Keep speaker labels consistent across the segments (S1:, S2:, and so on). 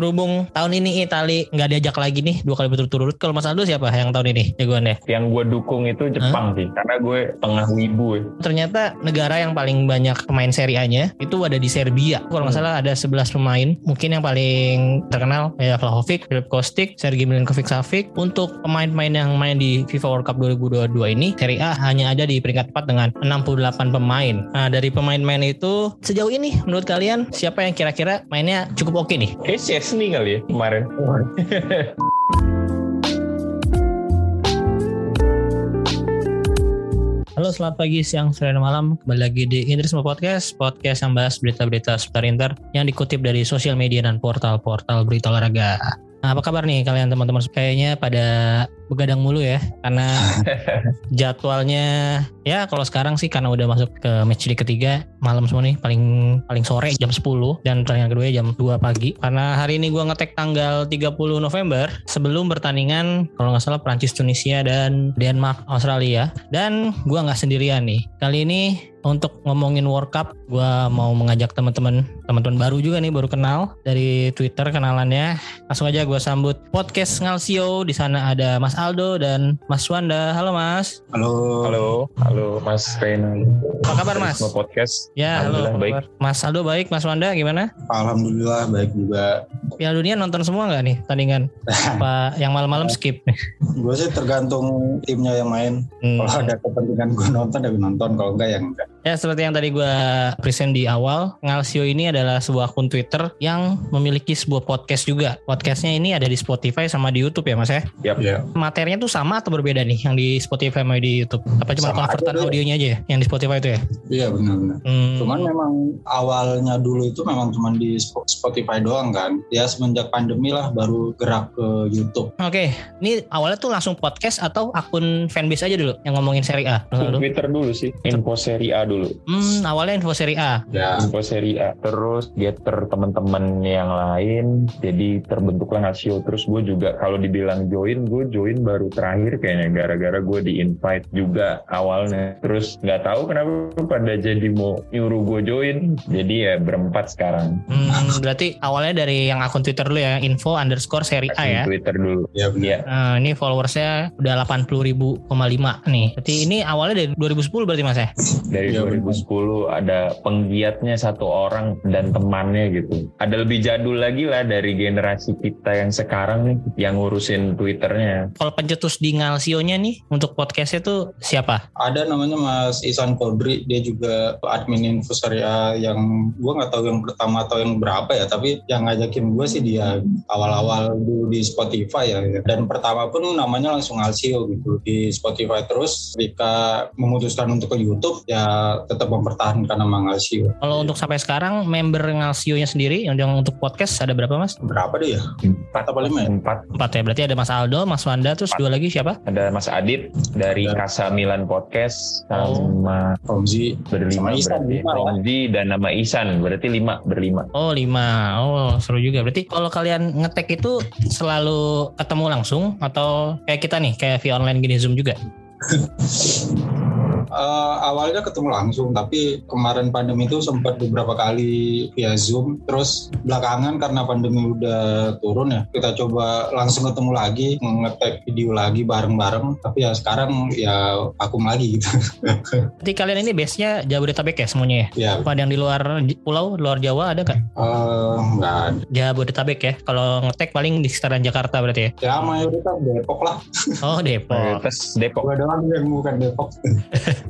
S1: berhubung tahun ini Itali nggak diajak lagi nih dua kali berturut-turut. Kalau Mas Aldo siapa yang tahun ini jagoannya?
S2: Yang gue dukung itu Jepang sih, karena gue tengah wibu. ya.
S1: Ternyata negara yang paling banyak pemain Serie A-nya itu ada di Serbia. Kalau nggak
S2: Hmm.
S1: salah ada 11 pemain. Mungkin yang paling terkenal ya Vlahovic, Filip Kostic, Sergei Milinkovic Savic. Untuk pemain-pemain yang main di FIFA World Cup 2022 ini Serie A hanya ada di peringkat 4 dengan 68 pemain. Nah, dari pemain-pemain itu sejauh ini menurut kalian siapa yang kira-kira mainnya cukup oke nih?
S2: Kayak Chesney kali ya kemarin.
S1: Halo selamat pagi, siang, sore, malam. Kembali lagi di Interisme Podcast Podcast yang bahas berita-berita seputar Inter Yang dikutip dari sosial media dan portal-portal berita olahraga. Nah apa kabar nih kalian teman-teman? Kayaknya pada begadang mulu ya Karena jadwalnya Ya kalau sekarang sih karena udah masuk ke match di ketiga Malam semua nih paling paling sore jam 10 Dan pertandingan kedua jam 2 pagi Karena hari ini gua ngetek tanggal 30 November Sebelum pertandingan kalau nggak salah Prancis Tunisia dan Denmark Australia Dan gua nggak sendirian nih Kali ini untuk ngomongin World Cup, gue mau mengajak teman-teman, teman-teman baru juga nih, baru kenal dari Twitter kenalannya. Langsung aja gue sambut podcast Ngalsio. Di sana ada Mas Aldo dan Mas Wanda. Halo Mas.
S3: Halo.
S2: Halo, halo Mas Rena.
S1: Apa kabar Mas?
S2: Semua podcast.
S1: Ya, halo.
S2: Baik.
S1: Mas Aldo baik, Mas Wanda gimana?
S3: Alhamdulillah baik juga.
S1: Piala Dunia nonton semua nggak nih tandingan? Apa yang malam-malam skip?
S3: Gue sih tergantung timnya yang main.
S1: Hmm.
S3: Kalau ada kepentingan gue nonton, ya gue nonton. Kalau enggak, ya enggak.
S1: Ya seperti yang tadi gue present di awal, Ngalsio ini adalah sebuah akun Twitter yang memiliki sebuah podcast juga. Podcastnya ini ada di Spotify sama di YouTube ya mas ya?
S2: Yap.
S3: Ya.
S1: Materinya tuh sama atau berbeda nih yang di Spotify sama di YouTube? Apa cuma
S3: Sama aja,
S1: audionya aja ya yang di Spotify itu ya?
S3: Iya benar-benar.
S1: Hmm.
S3: Cuman memang awalnya dulu itu memang cuma di Sp- Spotify doang kan. Ya semenjak pandemi lah baru gerak ke YouTube.
S1: Oke, ini awalnya tuh langsung podcast atau akun fanbase aja dulu yang ngomongin seri A?
S2: Twitter dulu sih. Info Serie A dulu.
S1: Hmm, awalnya info seri A.
S3: Ya.
S2: Info Serie A. Terus getter teman-teman yang lain. Jadi terbentuklah Ngasio. Terus gue juga kalau dibilang join, gue join baru terakhir kayaknya. Gara-gara gue di invite juga awalnya. Terus nggak tahu kenapa pada jadi mau nyuruh gue join. Jadi ya berempat sekarang.
S1: Hmm, berarti awalnya dari yang akun Twitter dulu ya, info underscore seri A ya.
S2: Twitter dulu.
S3: Ya benar.
S2: Iya.
S1: Nah, ini followersnya udah 80.000,5 nih. Berarti ini awalnya dari 2010 berarti mas ya?
S2: Dari
S3: Iya,
S2: 2010 ada penggiatnya satu orang dan temannya gitu. Ada lebih jadul lagi lah dari generasi kita yang sekarang nih yang ngurusin Twitternya.
S1: Kalau pencetus di Ngalsio-nya nih untuk podcastnya tuh siapa?
S3: Ada namanya Mas Isan Kodri, dia juga admin info Syariah yang gue nggak tahu yang pertama atau yang berapa ya, tapi yang ngajakin gue sih dia awal-awal dulu di Spotify ya. Dan pertama pun namanya langsung Alsio gitu di Spotify terus ketika memutuskan untuk ke YouTube ya tetap mempertahankan nama Alsio.
S1: Kalau untuk sampai sekarang member Ngalsio-nya sendiri yang yang untuk podcast ada berapa mas?
S3: Berapa deh ya?
S2: Empat
S3: Atau lima ya?
S2: Empat.
S1: Empat ya. Berarti ada Mas Aldo, Mas Wanda, terus dua lagi siapa?
S2: Ada Mas Adit dari
S3: Ada.
S2: Kasa Milan Podcast
S1: Oh.
S2: sama
S3: Romzi
S2: berlima
S3: Sama Isan,
S2: berarti.
S3: lima lah.
S2: Romzi dan nama Isan berarti lima berlima.
S1: Oh lima. Oh seru juga. Berarti kalau kalian ngetek itu selalu ketemu langsung atau kayak kita nih kayak via online gini Zoom juga?
S3: Eh, awalnya ketemu langsung, tapi kemarin pandemi itu sempat beberapa kali via Zoom. Terus belakangan karena pandemi udah turun ya, kita coba langsung ketemu lagi, ngetek video lagi bareng-bareng. Tapi ya sekarang ya vakum lagi gitu.
S1: Berarti kalian ini base-nya Jabodetabek ya semuanya ya?
S3: ya,
S1: Apa ada yang di luar pulau, luar Jawa ada nggak?
S3: eh, nggak ada.
S1: Jabodetabek ya. Kalau ngetek paling di sekitaran Jakarta berarti ya.
S3: Ya mayoritas Depok lah.
S1: Oh Depok.
S2: Terus Depok.
S3: Gua doang yang bukan Depok.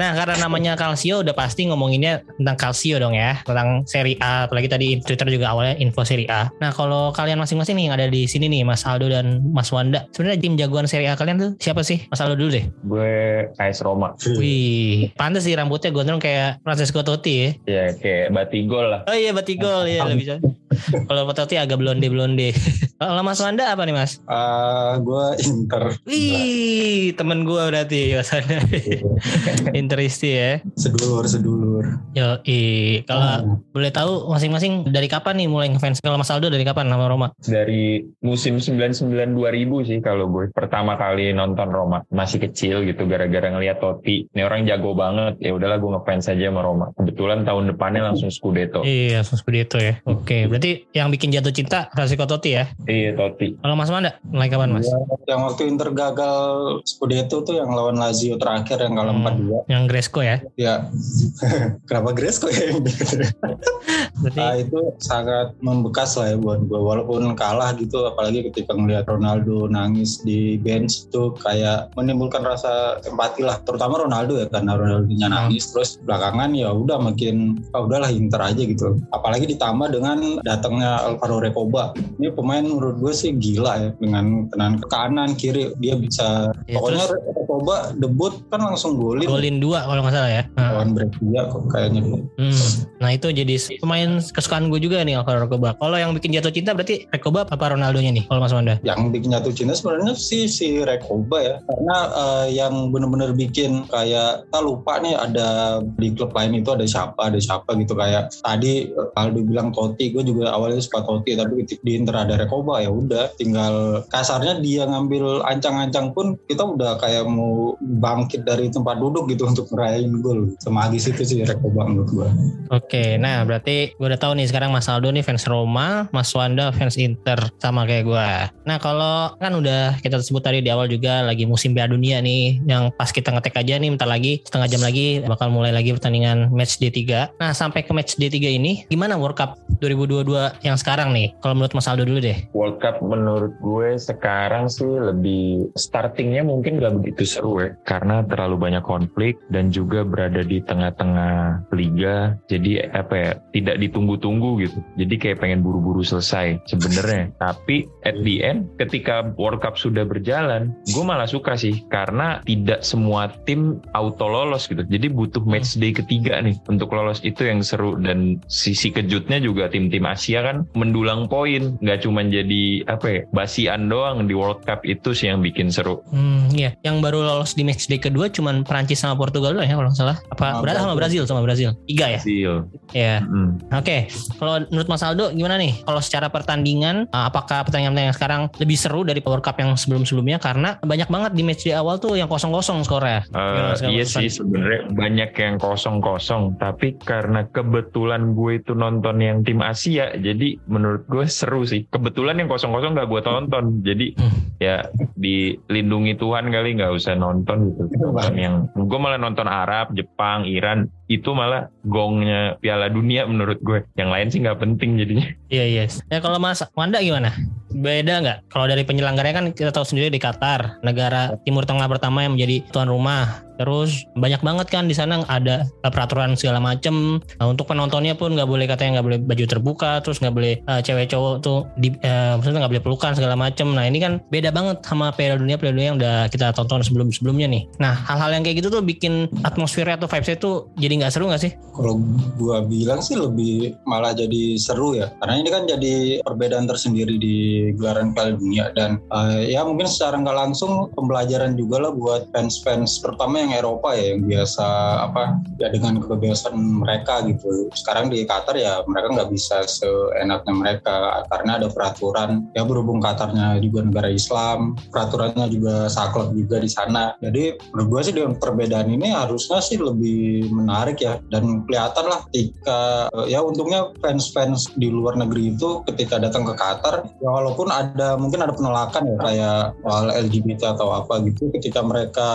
S1: Nah karena namanya Calcio udah pasti ngomonginnya tentang Calcio dong ya. Tentang Serie A. Apalagi tadi Twitter juga awalnya info Serie A. Nah kalau kalian masing-masing nih yang ada di sini nih Mas Aldo dan Mas Wanda. Sebenarnya tim jagoan Serie A kalian tuh siapa sih? Mas Aldo dulu deh.
S2: Gue AS Roma.
S1: Wih, pantas sih rambutnya gondrong kayak Francesco Totti ya.
S2: Ya kayak Batigol lah.
S1: Oh iya Batigol ya lebih bisa. Kalau Totti agak blonde blonde. Kalau Mas Wanda apa nih Mas?
S3: Uh, gue Inter.
S1: Wih, temen gue berarti Mas Wanda. Interisti ya.
S3: Sedulur, sedulur.
S1: Yo, i. Kalau
S3: Hmm.
S1: boleh tahu masing-masing dari kapan nih mulai ngefans? Kalau Mas Aldo dari kapan nama Roma?
S2: Dari musim 99-2000 sih kalau gue. Pertama kali nonton Roma. Masih kecil gitu gara-gara ngeliat Totti. Ini orang jago banget. Ya udahlah gue ngefans aja sama Roma. Kebetulan tahun depannya langsung Scudetto.
S1: Iya, langsung itu ya. Oke, berarti yang bikin jatuh cinta Francisco Totti ya.
S2: Iya Totti.
S1: Kalau Mas Wanda, mulai kapan Mas?
S3: Yang waktu Inter gagal Scudetto tuh yang lawan Lazio terakhir yang kalah
S1: Hmm.
S3: 4-2.
S1: Yang Gresco ya.
S3: Ya. Kenapa Gresco ya?
S1: Berarti
S3: Nah, itu sangat membekas lah ya buat gue walaupun kalah gitu apalagi ketika ngelihat Ronaldo nangis di bench itu kayak menimbulkan rasa empati lah. Terutama Ronaldo ya karena Ronaldo-nya nangis. Terus belakangan ya udah makin ah udahlah Inter aja gitu. Apalagi ditambah dengan datangnya Alvaro Recoba. Ini pemain menurut gue sih gila ya dengan tenan ke kanan kiri. Dia bisa
S1: Ya,
S3: pokoknya
S1: terus-
S3: Recoba debut kan langsung golin.
S1: Golin dua kalau nggak salah ya.
S3: Lawan Brescia kok kayaknya
S1: hmm. Nah, itu jadi pemain kesukaan gue juga nih Alvaro Recoba. Kalau yang bikin jatuh cinta berarti Recoba apa Ronaldonya nih? Kalau Mas Wanda?
S3: yang bikin jatuh cinta sebenarnya sih si Rekoba ya karena eh, yang bener-bener bikin kayak kita lupa nih ada di klub lain itu ada siapa ada siapa gitu kayak tadi eh, Aldo bilang Totti gue juga awalnya suka Totti tapi di Inter ada Rekoba ya udah tinggal kasarnya dia ngambil ancang-ancang pun kita udah kayak mau bangkit dari tempat duduk gitu untuk ngerayain gol semagis itu sih Rekoba menurut gue
S1: Oke, nah berarti gue udah tahu nih sekarang Mas Aldo nih fans Roma, Mas Wanda fans Inter sama kayak gue. Nah kalau kan udah kita sebut tadi di awal juga lagi musim Piala Dunia nih, yang pas kita ngetek aja nih, bentar lagi setengah jam lagi bakal mulai lagi pertandingan match D3. Nah sampai ke match D3 ini, gimana World Cup 2022 yang sekarang nih? Kalau menurut Mas Aldo dulu deh.
S2: World Cup menurut gue sekarang sih lebih startingnya mungkin gak begitu seru ya karena terlalu banyak konflik dan juga berada di tengah-tengah liga. Jadi apa ya tidak ditunggu-tunggu gitu. Jadi kayak pengen buru-buru selesai sebenarnya. Tapi at the end ketika World Cup sudah berjalan gue malah suka sih. Karena tidak semua tim auto lolos gitu. Jadi butuh match day ketiga nih untuk lolos. Itu yang seru. Dan sisi kejutnya juga tim-tim Asia kan mendulang poin. Nggak cuma jadi apa ya basian doang di World Cup itu sih yang bikin seru.
S1: Hmm, iya. Yang baru lolos di match day kedua cuman Perancis sama Portugal doang ya kalau nggak salah. Apa
S3: Sama
S1: berarti sama
S3: Brazil.
S1: Brazil sama Brazil? Tiga ya?
S2: Deal.
S1: Iya.
S2: Mm.
S1: Oke, kalau menurut Mas Aldo gimana nih? Kalau secara pertandingan, uh, apakah pertandingan-pertandingan sekarang lebih seru dari World Cup yang sebelum-sebelumnya? Karena banyak banget di match di awal tuh yang kosong-kosong skornya.
S2: Eh,
S1: Mas?
S2: iya sih sebenarnya banyak yang kosong-kosong tapi karena kebetulan gue itu nonton yang tim Asia jadi menurut gue seru sih kebetulan yang kosong-kosong gak gue tonton jadi
S1: Hmm.
S2: ya dilindungi Tuhan kali nggak usah nonton gitu yang gue malah nonton Arab Jepang Iran itu malah gongnya Piala Dunia menurut gue yang lain sih nggak penting jadinya
S1: Iya, iya. Ya kalau Mas Wanda gimana? Beda nggak? Kalau dari penyelenggaranya kan kita tahu sendiri di Qatar, negara Timur Tengah pertama yang menjadi tuan rumah. Terus banyak banget kan di sana ada peraturan segala macem. Nah, untuk penontonnya pun nggak boleh katanya nggak boleh baju terbuka, terus nggak boleh eh, cewek cowok tuh di, eh, maksudnya nggak boleh pelukan segala macem. Nah ini kan beda banget sama Piala Dunia Piala Dunia yang udah kita tonton sebelum sebelumnya nih. Nah hal-hal yang kayak gitu tuh bikin atmosfernya atau vibesnya tuh jadi nggak seru nggak sih?
S3: Kalau gua bilang sih lebih malah jadi seru ya, karena ini kan jadi perbedaan tersendiri di gelaran Piala Dunia dan eh, ya mungkin secara nggak langsung pembelajaran juga lah buat fans-fans terutama yang Eropa ya yang biasa apa ya dengan kebebasan mereka gitu. Sekarang di Qatar ya mereka nggak bisa seenaknya mereka karena ada peraturan ya berhubung Qatarnya juga negara Islam, peraturannya juga saklek juga di sana. Jadi menurut gua sih dengan perbedaan ini harusnya sih lebih menarik ya. Dan kelihatan lah ketika ya untungnya fans-fans di luar negeri itu ketika datang ke Qatar ya walaupun ada mungkin ada penolakan ya kayak soal LGBT atau apa gitu ketika mereka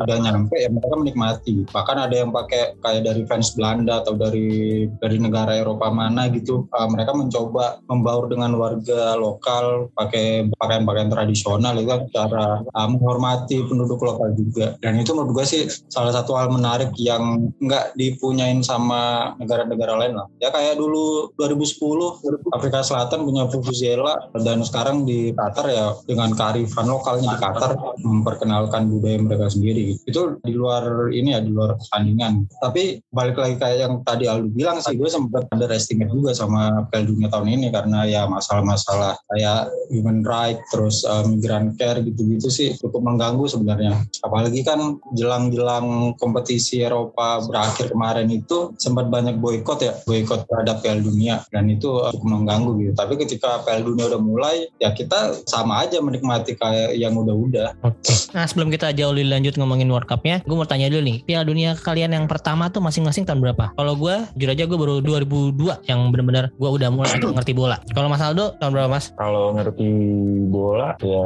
S3: udah nyampe ya mereka menikmati. Bahkan ada yang pakai kayak dari fans Belanda atau dari dari negara Eropa mana gitu eh, mereka mencoba membaur dengan warga lokal pakai pakaian-pakaian tradisional itu kan cara eh, menghormati penduduk lokal juga. Dan itu menurut gue sih salah satu hal menarik yang nggak dipunyain sama negara-negara lain lah ya kayak dulu 2010 Afrika Selatan punya Vuvuzela dan sekarang di Qatar ya dengan kearifan lokalnya di Qatar memperkenalkan budaya mereka sendiri itu di luar ini ya di luar pertandingan. Tapi balik lagi kayak yang tadi Aldo bilang sih, gue sempat ada estimate juga sama Piala Dunia tahun ini karena ya masalah-masalah kayak human right, terus uh, migrant care gitu-gitu sih cukup mengganggu sebenarnya. Apalagi kan jelang-jelang kompetisi Eropa berakhir kemarin itu sempat banyak boykot ya, boykot terhadap Piala Dunia dan itu uh, cukup mengganggu gitu. Tapi ketika Piala Dunia udah mulai, ya kita sama aja menikmati kayak yang udah-udah.
S1: Oke. Nah sebelum kita jauh lebih lanjut ngomongin World Cup-nya, gue mau tanya dulu nih, Piala Dunia kalian yang pertama tuh masing-masing tahun berapa? Kalau gue, jujur aja gue baru 2002 yang bener-bener gue udah mulai ngerti bola. Kalau Mas Aldo tahun berapa Mas?
S2: Kalau ngerti bola ya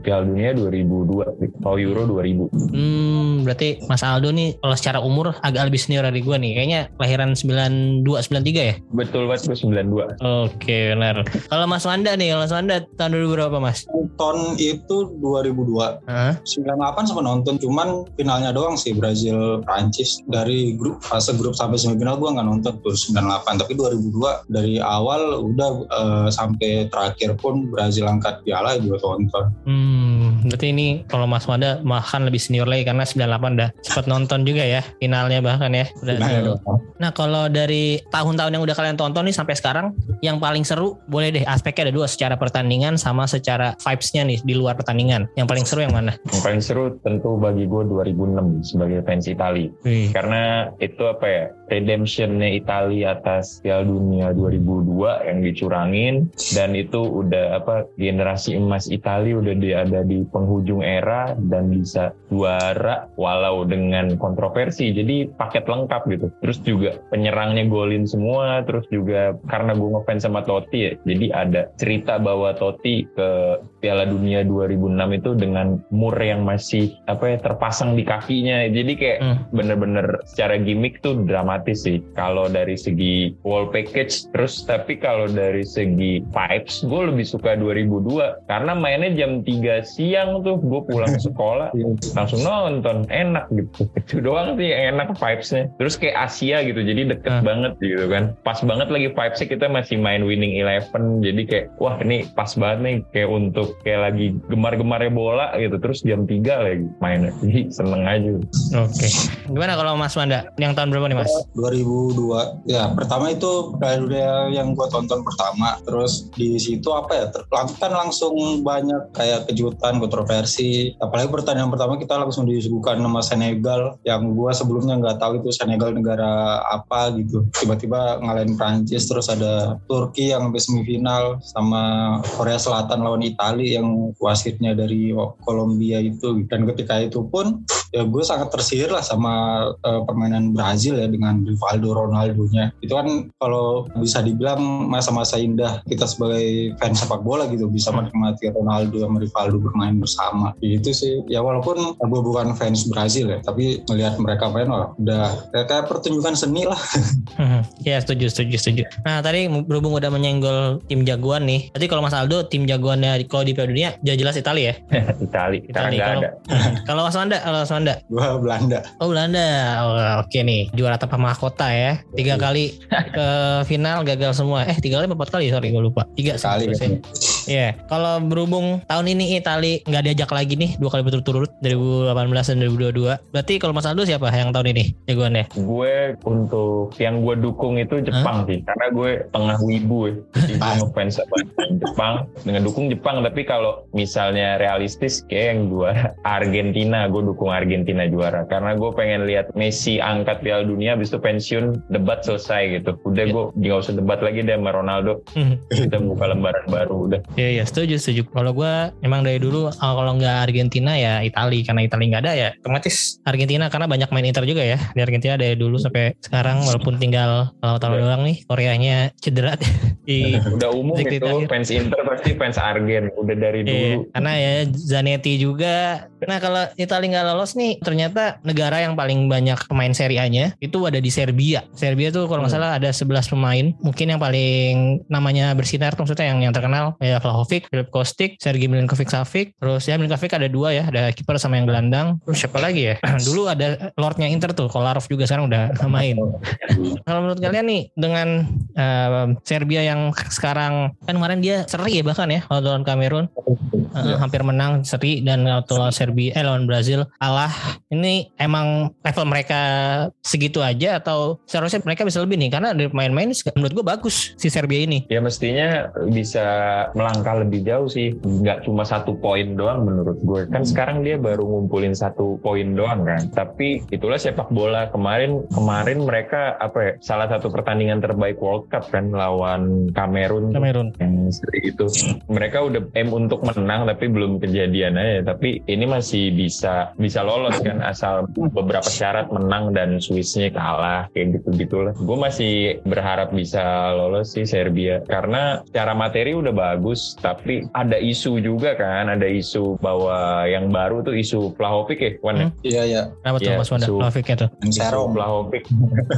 S2: Piala Dunia 2002, kalau Euro 2000.
S1: Hmm, berarti Mas Aldo nih kalau secara umur agak lebih senior dari gue nih. Kayaknya kelahiran 92 93 ya?
S2: Betul banget gue 92.
S1: Oke, benar. Kalau Mas Wanda nih, kalau Mas Wanda tahun 2000 berapa Mas?
S3: Nonton itu 2002.
S1: Hah?
S3: 98 sempat nonton, cuman finalnya doang sih Brazil Prancis dari grup fase grup sampai semifinal gua nggak nonton tuh 98 tapi 2002 dari awal udah eh, sampai terakhir pun Brazil angkat piala juga tonton.
S1: Hmm, berarti ini kalau Mas Wanda bahkan lebih senior lagi karena 98 udah sempat nonton juga ya finalnya bahkan ya. Udah. Nah kalau dari tahun-tahun yang udah kalian tonton nih sampai sekarang, yang paling seru boleh deh aspeknya ada dua secara pertandingan sama secara vibes-nya nih di luar pertandingan. Yang paling seru yang mana?
S2: Yang paling seru tentu bagi gue 2006 sebagai fans Itali.
S1: Wih.
S2: Karena itu apa ya, redemptionnya Itali atas Piala Dunia 2002 yang dicurangin dan itu udah apa generasi emas Itali udah di, ada di penghujung era dan bisa juara walau dengan kontroversi. Jadi paket lengkap gitu. Terus juga penyerangnya golin semua, terus juga karena gue ngefans sama Totti ya, jadi ada cerita bahwa Totti ke Piala Dunia 2006 itu dengan mur yang masih apa ya terpasang di kakinya. Jadi kayak
S1: Hmm.
S2: bener-bener secara gimmick tuh dramatis sih. Kalau dari segi wall package, terus tapi kalau dari segi vibes, gue lebih suka 2002 karena mainnya jam 3 siang tuh gue pulang sekolah langsung nonton enak gitu itu doang sih yang enak vibesnya terus kayak Asia gitu jadi deket
S1: Ah.
S2: banget gitu kan pas banget lagi vibesnya kita masih main winning eleven jadi kayak wah ini pas banget nih kayak untuk kayak lagi gemar-gemarnya bola gitu terus jam 3 lagi mainnya. Jadi seneng aja.
S1: Oke. Gimana kalau Mas Wanda? Yang tahun berapa nih Mas?
S3: 2002 ya pertama itu Piala Dunia yang gue tonton pertama. Terus di situ apa ya kan langsung banyak kayak kejutan kontroversi. Apalagi pertandingan pertama kita langsung disuguhkan nama Senegal. Yang gue sebelumnya nggak tahu itu Senegal negara apa gitu. Tiba-tiba ngalahin Prancis terus ada Turki yang sampai semifinal sama Korea Selatan lawan Italia yang wasitnya dari Kolombia itu. Dan ketika itu pun ya gue sangat tersihir lah sama eh, permainan Brazil ya dengan Rivaldo Ronaldo-nya. Itu kan kalau bisa dibilang masa-masa indah kita sebagai fans sepak bola gitu bisa menikmati Ronaldo sama Rivaldo bermain bersama. Itu sih ya walaupun gue bukan fans Brazil ya, tapi melihat mereka main wah udah kayak, kayak pertunjukan seni lah.
S1: ya setuju, setuju, setuju. Nah tadi berhubung udah menyenggol tim jagoan nih. Tadi kalau Mas Aldo tim jagoannya kalau di Piala Dunia jelas Italia ya.
S2: Itali sekarang
S1: Itali.
S2: nggak
S1: Kalau
S2: ada
S1: kalau Mas Wanda, kalau Mas Wanda.
S3: Gue Belanda.
S1: Oh Belanda, oh, oke nih juara tanpa mahkota ya. Tiga kali ke final gagal semua. Eh tiga kali empat kali? Sorry gue lupa. Tiga
S3: Kali
S1: ya. Iya. Kalau berhubung tahun ini Itali nggak diajak lagi nih dua kali berturut-turut 2018 dan 2022. Berarti kalau Mas Aldo siapa yang tahun ini jagoannya?
S2: gue untuk yang gue dukung itu Jepang sih karena gue tengah wibu ya jadi gue ngefans sama tim Jepang dengan dukung Jepang tapi kalau misalnya realistis kayak yang juara Argentina gue dukung Argentina juara. Karena gue pengen lihat Messi angkat Piala Dunia habis itu pensiun debat selesai gitu. Udah
S1: Ya.
S2: gue nggak usah debat lagi deh sama Ronaldo. Kita buka lembaran baru udah.
S1: Iya iya setuju setuju. Kalau gue emang dari dulu uh, kalau nggak Argentina ya Itali. Karena Itali nggak ada ya otomatis Argentina. Karena banyak main Inter juga ya. Di Argentina dari dulu sampai sekarang walaupun tinggal kalau tahun
S2: Iya.
S1: doang nih Koreanya cedera. Di
S2: udah umum itu
S1: terakhir.
S2: fans Inter pasti fans Argen. Udah dari dulu.
S1: Iya, karena ya Zanetti juga. Nah kalau Italia nggak lolos nih, ternyata negara yang paling banyak pemain Serie A-nya itu ada di Serbia. Serbia tuh kalau nggak
S2: Hmm.
S1: salah ada 11 pemain. Mungkin yang paling namanya bersinar tuh maksudnya yang yang terkenal ya Vlahovic, Filip Kostic, Sergei Milinkovic Savic. Terus ya Milinkovic ada dua ya, ada kiper sama yang gelandang. Terus siapa lagi ya? Dulu ada Lordnya Inter tuh, Kolarov juga sekarang udah main. Kalau menurut kalian nih dengan eh, Serbia yang sekarang kan kemarin dia seri ya bahkan ya kalau lawan Kamerun uh,
S3: Iya.
S1: hampir menang seri dan waktu lawan Serbia eh lawan Brazil kalah. Ini emang level mereka segitu aja atau seharusnya mereka bisa lebih nih karena dari main-main menurut gue bagus si Serbia ini.
S2: Ya mestinya bisa melangkah lebih jauh sih, nggak cuma satu poin doang menurut gue. Kan sekarang dia baru ngumpulin satu poin doang kan. Tapi itulah sepak bola kemarin kemarin mereka apa ya salah satu pertandingan terbaik World Cup kan lawan Kamerun.
S1: Kamerun.
S2: yang itu mereka udah aim untuk menang tapi belum kejadian aja tapi ini masih bisa bisa lolos kan asal beberapa syarat menang dan Swissnya kalah kayak gitu gitulah gue masih berharap bisa lolos sih Serbia karena secara materi udah bagus tapi ada isu juga kan ada isu bahwa yang baru tuh isu Vlahovic ya Wan ya?
S1: Hmm.
S3: Iya iya.
S1: Kenapa tuh
S2: Iya,
S1: Mas Wanda? Flavic itu.
S3: Serong.
S2: Vlahovic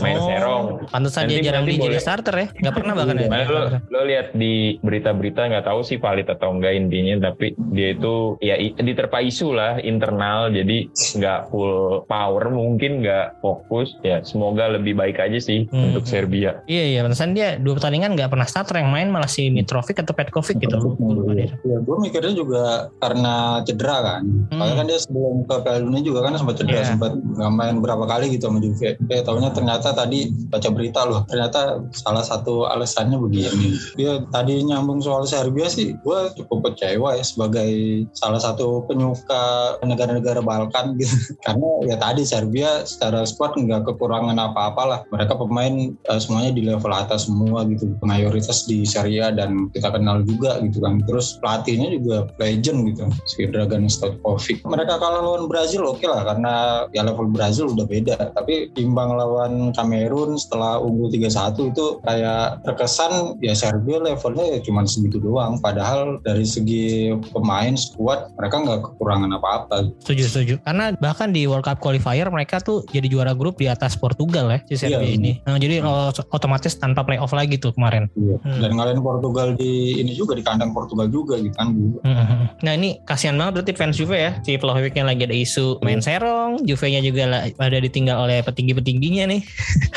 S2: main
S1: Oh,
S2: serong
S1: Pantesan dia jarang di jadi starter ya. Gak pernah bahkan ya.
S2: Lo, lo lihat di berita-berita nggak tahu sih valid atau enggak intinya tapi dia itu ya diterpa isu lah internal jadi nggak full power mungkin nggak fokus ya semoga lebih baik aja sih
S1: Hmm.
S2: untuk Serbia
S1: Iya iya, pantesan dia dua pertandingan gak pernah starter yang main malah si Mitrovic atau Petkovic gitu. Gua lupa dia.
S3: Ya, gue mikirnya juga karena cedera kan.
S1: Hmm.
S3: Soalnya kan dia sebelum ke Piala Dunia juga kan sempat cedera,
S1: Iya.
S3: sempat nggak main berapa kali gitu sama Juve. Eh tahunya ternyata tadi baca berita loh, ternyata salah satu alasannya begini. Dia tadi nyambung soal Serbia sih, gue cukup kecewa ya sebagai salah satu penyuka negara-negara Balkan gitu. Karena ya tadi Serbia secara squad nggak kekurangan apa-apa lah. Mereka pemain eh, semuanya di level atas semua gitu. Mayoritas di Serie A dan kita kenal juga gitu kan. Terus pelatihnya juga legend gitu, si Dragan Stojkovic. Mereka kalah lawan Brazil oke lah karena ya level Brazil udah beda. Tapi imbang lawan Kamerun setelah unggul 3-1 itu kayak terkesan ya Serbia levelnya ya cuma segitu doang. Padahal dari segi pemain squad mereka nggak kekurangan apa-apa.
S1: Setuju setuju. Karena bahkan di World Cup qualifier mereka tuh jadi juara grup di atas Portugal ya si Serbia
S3: Iya.
S1: ini. Nah, jadi lolos otomatis tanpa playoff lagi tuh kemarin. Hmm.
S3: Dan ngalahin Portugal di ini juga di kandang Portugal juga gitu kan.
S1: Hmm. Nah ini kasihan banget berarti fans Juve ya Si Vlahovicnya lagi ada isu main serong Juve-nya juga pada ditinggal oleh petinggi-petingginya nih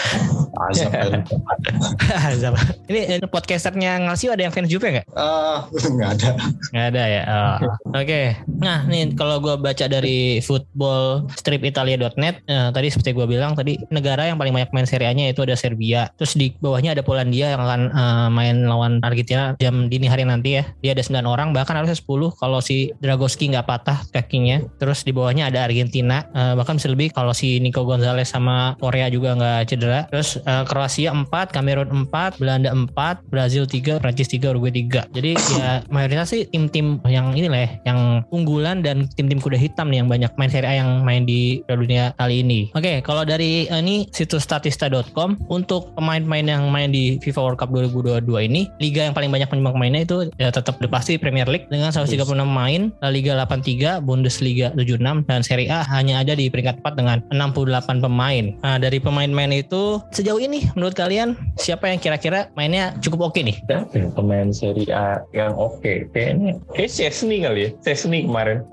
S3: Azab kan.
S1: Zaba. Ini podcasternya Ngalsio ada yang fans Juve nggak?
S3: Ah, nggak ada.
S1: Nggak ada ya. Oh. Oke. Nah nih kalau gue baca dari footballstripitalia.net, eh, tadi seperti gue bilang tadi negara yang paling banyak main Serie A-nya itu ada Serbia. Terus di bawahnya ada Polandia yang akan eh, main lawan Argentina jam dini hari nanti ya. Dia ada 9 orang bahkan harusnya 10 kalau si Dragoski nggak patah kakinya. Terus di bawahnya ada Argentina eh, bahkan bisa lebih kalau si Nico Gonzalez sama Korea juga nggak cedera. Terus eh, Kroasia 4, Kamerun 4, Belanda 4, Brazil 3, Prancis 3, Uruguay 3. Jadi ya mayoritas sih tim-tim yang ini lah ya, yang unggulan dan tim-tim kuda hitam nih yang banyak main Serie A yang main di Dunia kali ini. Oke, kalau dari eh, ini situs statista.com untuk pemain-pemain yang main di FIFA World Cup 2022 ini, liga yang paling banyak penyumbang pemainnya itu ya tetap pasti Premier League dengan 136 pemain, La Liga 83, Bundesliga 76 dan Serie A hanya ada di peringkat 4 dengan 68 pemain. Nah, dari pemain-pemain itu sejauh ini menurut kalian siapa yang kira-kira mainnya cukup oke nih?
S2: Siapa ya pemain Serie A yang oke? Kayaknya kayak Chesney kali ya Chesney kemarin.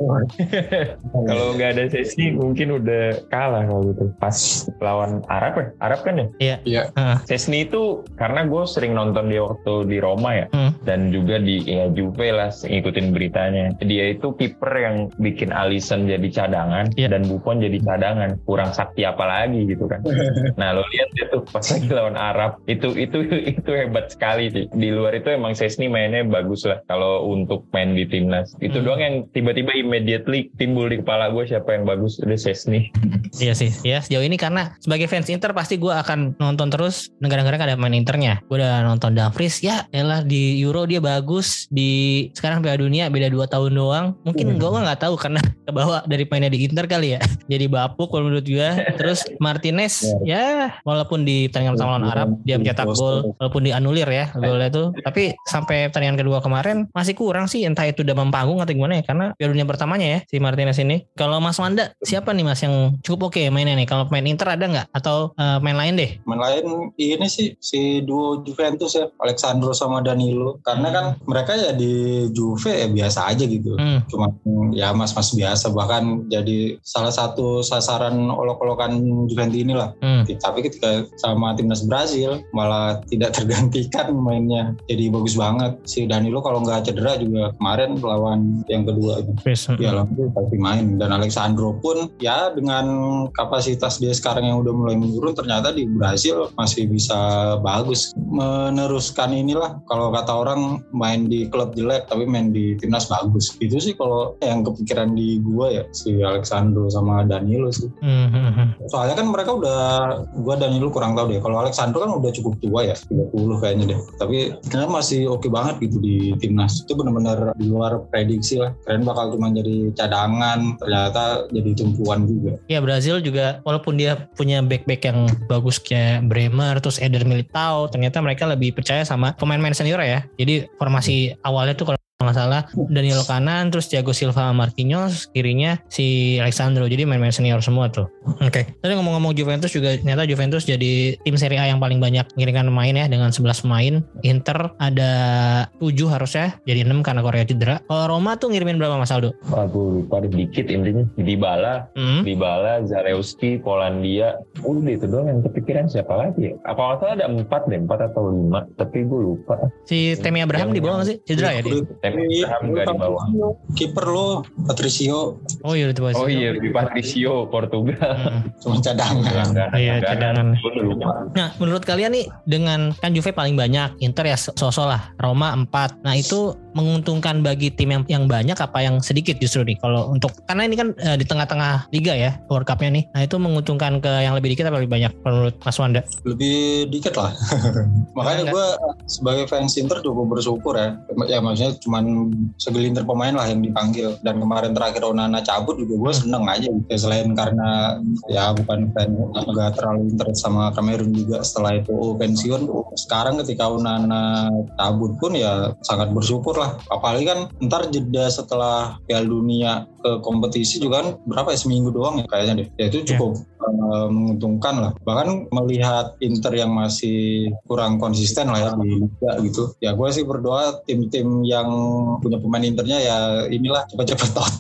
S2: Kalau nggak ada Chesney mungkin udah kalah kalau gitu. Pas lawan Arab ya? Arab kan ya?
S3: Iya.
S2: Chesney itu karena gue sering nonton dia waktu di Roma ya.
S1: Hmm.
S2: dan juga di ya Juve lah ngikutin beritanya. Dia itu kiper yang bikin Alisson jadi cadangan
S1: Iya.
S2: dan Buffon jadi cadangan. Kurang sakti apa lagi gitu kan. Nah lo lihat dia tuh pas lagi lawan Arab itu itu itu hebat sekali sih di luar itu emang Chesney mainnya bagus lah kalau untuk main di timnas itu
S1: Hmm.
S2: doang yang tiba-tiba immediately timbul di kepala gue siapa yang bagus udah Chesney
S1: Iya sih, ya sejauh ini karena sebagai fans Inter pasti gue akan nonton terus negara-negara ada main Internya. Gue udah nonton Dumfries, ya elah di Euro dia bagus, di sekarang Piala Dunia beda 2 tahun doang. Mungkin gue nggak tahu karena kebawa dari mainnya di Inter kali ya. Jadi bapuk kalau menurut gue. Terus Martinez, ya walaupun di pertandingan pertama lawan Arab dia mencetak gol, walaupun dianulir ya golnya itu. Tapi sampai pertandingan kedua kemarin masih kurang sih, entah itu udah panggung atau gimana ya. Karena Piala Dunia pertamanya ya si Martinez ini. Kalau Mas Wanda siapa nih Mas yang cukup oke mainnya nih? Kalau main Inter ada nggak? Atau eh, main lain deh?
S3: Main lain ini sih si duo Juventus ya Alexandro sama Danilo karena kan mereka ya di Juve ya biasa aja gitu
S1: Hmm.
S3: cuma ya mas-mas biasa bahkan jadi salah satu sasaran olok-olokan Juventus inilah
S1: Hmm.
S3: tapi ketika sama timnas Brazil malah tidak tergantikan mainnya. Jadi bagus banget. Si Danilo kalau nggak cedera juga kemarin lawan yang kedua ya langsung pasti main. Dan Alexandro pun ya dengan kapasitas dia sekarang yang udah mulai menurun ternyata di Brazil masih bisa bagus. Meneruskan inilah kalau kata orang main di klub jelek tapi main di timnas bagus. Itu sih kalau yang kepikiran di gua ya si Alexandro sama Danilo sih. Mm-hmm. soalnya kan mereka udah gua Danilo kurang tahu deh. Kalau Alexandro kan udah cukup tua ya 30 kayaknya deh. Tapi ternyata masih oke okay banget gitu di timnas. Itu benar-benar di luar prediksi lah. Keren bakal cuma jadi cadangan ternyata jadi tumpuan juga.
S1: Ya Brazil juga walaupun dia punya back-back yang bagus kayak Bremer terus Eder Militao ternyata mereka lebih percaya sama pemain-pemain senior ya. Jadi formasi awalnya tuh kalau nggak salah. Daniel kanan terus Thiago Silva Marquinhos kirinya si Alexandro. Jadi main-main senior semua tuh. Oke. Okay. tadi ngomong-ngomong Juventus juga ternyata Juventus jadi tim Serie A yang paling banyak mengirimkan pemain ya dengan 11 pemain. Inter ada 7 harusnya jadi 6 karena Korea cedera. Kalau Roma tuh ngirimin berapa Mas Aldo?
S2: Aku lupa dikit intinya. Dybala hmm. Dybala Zalewski Polandia. Udah itu doang yang kepikiran siapa lagi ya? Apa nggak salah ada 4 deh 4 atau 5 tapi gue lupa.
S1: Si Temi Abraham di bawah nggak sih? cedera ya dia?
S2: Abraham nggak di bawah.
S3: Kiper lo Patricio.
S1: Oh iya itu
S2: Oh iya di Patricio Portugal.
S3: Hmm. Cuma cadangan.
S1: Iya cadangan. Nah menurut kalian nih dengan kan Juve paling banyak, Inter ya sosok lah, Roma 4. Nah itu menguntungkan bagi tim yang yang banyak apa yang sedikit justru nih kalau untuk karena ini kan e, di tengah-tengah liga ya World Cup-nya nih. Nah itu menguntungkan ke yang lebih dikit apa lebih banyak menurut Mas Wanda?
S3: Lebih dikit lah. Makanya gue sebagai fans Inter cukup bersyukur ya. Ya maksudnya cuma segelintir pemain lah yang dipanggil dan kemarin terakhir Onana cabut juga gue seneng aja gitu. selain karena ya bukan fan agak terlalu interest sama Cameron juga setelah itu pensiun sekarang ketika Onana cabut pun ya sangat bersyukur lah apalagi kan ntar jeda setelah Piala Dunia ke kompetisi juga kan berapa ya seminggu doang ya kayaknya deh ya itu cukup yeah uh, menguntungkan lah. Bahkan melihat Inter yang masih kurang konsisten lah ya di liga gitu. Ya gue sih berdoa tim-tim yang punya pemain Internya ya inilah cepat-cepat tot.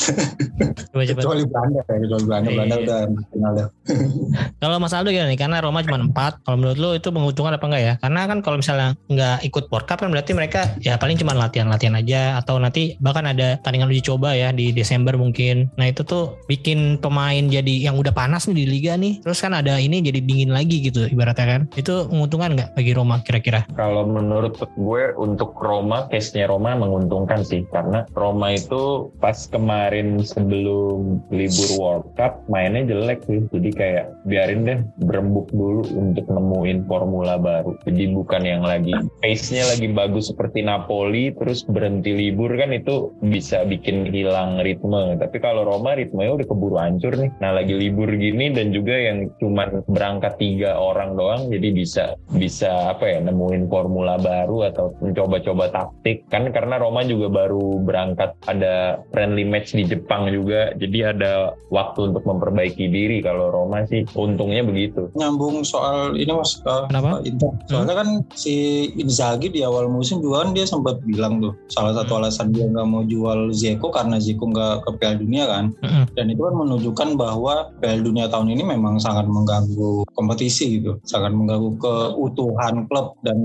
S3: Kecuali Belanda ya, kecuali Belanda. Iya. Belanda udah final dah.
S1: kalau Mas Aldo gimana nih? Karena Roma cuma 4. Kalau menurut lo itu menguntungkan apa enggak ya? Karena kan kalau misalnya nggak ikut World Cup kan berarti mereka ya paling cuma latihan-latihan aja atau nanti bahkan ada tandingan uji coba ya di Desember mungkin. Nah itu tuh bikin pemain jadi yang udah panas nih di liga nih. Terus kan ada ini jadi dingin lagi gitu ibaratnya kan. Itu menguntungkan nggak bagi Roma kira-kira?
S2: Kalau menurut gue untuk Roma case-nya Roma menguntungkan sih. Karena Roma itu pas kemarin sebelum libur World Cup mainnya jelek sih. Jadi kayak biarin deh berembuk dulu untuk nemuin formula baru. Jadi bukan yang lagi pace-nya lagi bagus seperti Napoli terus berhenti libur kan itu bisa bikin hilang ritme tapi kalau Roma ritmenya udah keburu hancur nih. Nah lagi libur gini dan juga yang cuman berangkat tiga orang doang jadi bisa bisa apa ya nemuin formula baru atau mencoba-coba taktik. Kan karena Roma juga baru berangkat ada friendly match di Jepang juga jadi ada waktu untuk memperbaiki diri. Kalau Roma sih untungnya begitu.
S3: Nyambung soal ini mas
S1: uh, kenapa?
S3: Inter. Soalnya hmm. kan si Inzaghi di awal musim juga kan dia sempat bilang tuh salah satu hmm. alasan dia nggak mau jual Zeko karena Zeko nggak ke Piala Dunia kan hmm. dan itu kan menunjukkan bahwa Piala Dunia tahun ini memang sangat mengganggu kompetisi gitu, sangat mengganggu keutuhan klub dan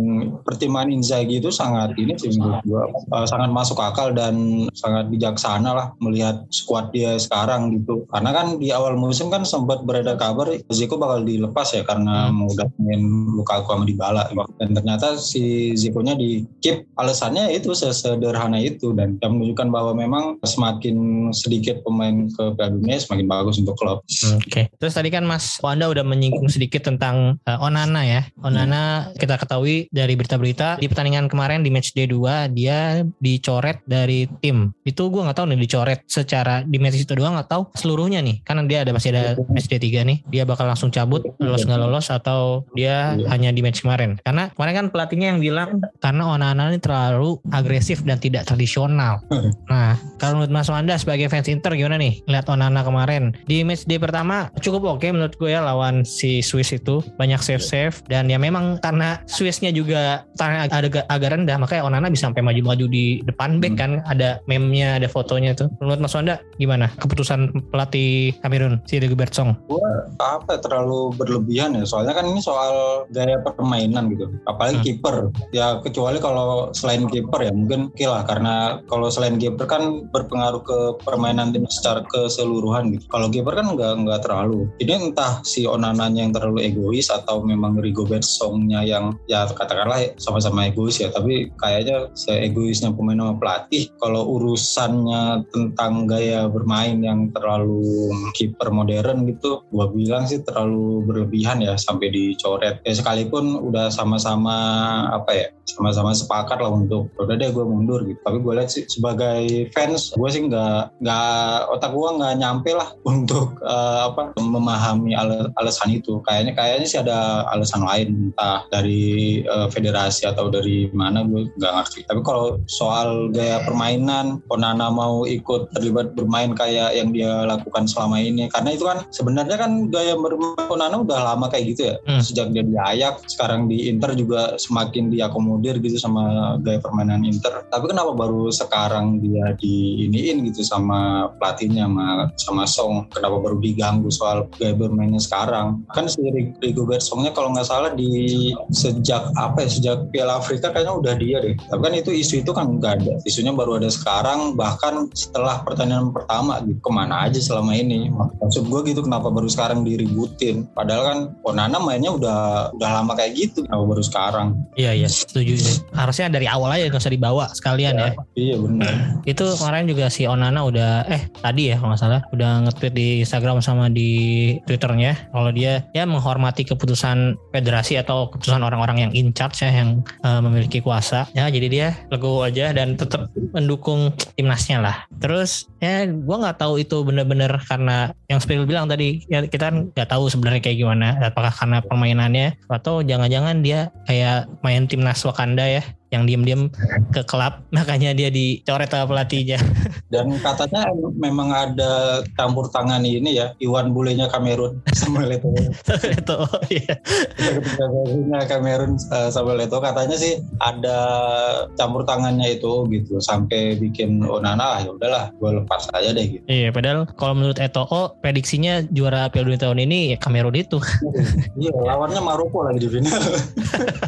S3: pertimbangan Inzaghi itu sangat ini sih menurut gua uh, sangat masuk akal dan sangat bijaksana lah melihat skuad dia sekarang gitu. Karena kan di awal musim kan sempat beredar kabar Zico bakal dilepas ya karena hmm. udah main Lukaku sama Dybala dan ternyata si Zico-nya di keep alasannya itu sesederhana itu dan menunjukkan bahwa memang semakin sedikit pemain ke Piala Dunia semakin bagus untuk klub.
S1: Oke. Okay. Terus tadi kan Mas Wanda udah menyinggung sedikit tentang uh, Onana ya. Onana kita ketahui dari berita-berita di pertandingan kemarin di match D2 dia dicoret dari tim. Itu gue nggak tahu nih dicoret secara di match itu doang atau seluruhnya nih. Karena dia ada masih ada match D3 nih. Dia bakal langsung cabut lolos nggak lolos atau dia hanya di match kemarin. Karena kemarin kan pelatihnya yang bilang karena Onana ini terlalu agresif dan tidak tradisional. Nah, kalau menurut Mas Wanda sebagai fans fans Inter gimana nih? Lihat Onana kemarin di match day pertama cukup oke menurut gue ya lawan si Swiss itu banyak save save dan ya memang karena Swissnya juga tangan agak agak rendah makanya Onana bisa sampai maju-maju di depan back
S3: Hmm.
S1: kan ada meme-nya ada fotonya tuh. Menurut Mas Wanda gimana keputusan pelatih Kamerun si Rigobert Song?
S3: gue apa ya, terlalu berlebihan ya soalnya kan ini soal gaya permainan gitu apalagi
S1: Hmm.
S3: kiper ya kecuali kalau selain kiper ya mungkin oke lah karena kalau selain kiper kan berpengaruh ke permainan tim secara keseluruhan gitu. Kalau kiper kan nggak nggak terlalu. Ini entah si Onananya yang terlalu egois atau memang Rigobert Songnya yang ya katakanlah sama-sama egois ya tapi kayaknya egoisnya pemain sama pelatih kalau urusannya tentang gaya bermain yang terlalu kiper modern gitu gua bilang sih terlalu berlebihan ya sampai dicoret. Ya sekalipun udah sama-sama apa ya sama-sama sepakat lah untuk udah deh gue mundur gitu. Tapi gue lihat sih sebagai fans gue sih nggak nggak otak gue nggak nyampe lah untuk eh, apa memahami ale- alasan itu. Kayaknya kayaknya sih ada alasan lain entah dari eh, federasi atau dari mana gue nggak ngerti. Tapi kalau soal gaya permainan Onana mau ikut terlibat bermain kayak yang dia lakukan selama ini karena itu kan sebenarnya kan gaya bermain Onana udah lama kayak gitu ya.
S1: Hmm.
S3: sejak dia di Ajax sekarang di Inter juga semakin diakomodir gitu sama gaya permainan Inter. Tapi kenapa baru sekarang dia diiniin gitu sama pelatihnya sama sama Song kenapa baru diganggu soal gaya bermainnya sekarang? Kan si Rigobert Songnya kalau nggak salah di sejak apa ya sejak Piala Afrika kayaknya udah dia deh. Tapi kan itu isu itu kan nggak ada isunya baru ada sekarang bahkan setelah pertandingan pertama gitu ke mana aja selama ini? Maksud gue gitu kenapa baru sekarang diributin? Padahal kan Onana mainnya udah udah lama kayak gitu kenapa baru sekarang?
S1: Iya iya setuju sih. Harusnya dari awal aja nggak usah dibawa sekalian ya.
S3: iya benar
S1: Itu kemarin juga si Onana udah eh tadi ya kalau nggak salah udah nge-tweet di Instagram sama di Twitternya kalau dia ya menghormati keputusan federasi atau keputusan orang-orang yang in charge ya yang eh, memiliki kuasa. Ya jadi dia legowo aja dan tetap mendukung timnasnya lah. Terus ya gua nggak tahu itu bener-bener karena yang Spil bilang tadi ya kita kan nggak tahu sebenarnya kayak gimana apakah karena permainannya atau jangan-jangan dia kayak main timnas Wakanda ya yang diem-diem ke klub makanya dia dicoret sama pelatihnya.
S3: Dan katanya memang ada campur tangan ini ya Iwan bulenya Kamerun sama Leto
S1: itu oh, iya.
S3: Kamerun eh, sama Leto katanya sih ada campur tangannya itu gitu sampai bikin Onana ah, ya udahlah gue lepas aja deh gitu.
S1: Iya padahal kalau menurut Eto'o prediksinya juara Piala Dunia tahun ini ya Kamerun itu.
S3: Iya lawannya Maroko lagi di final.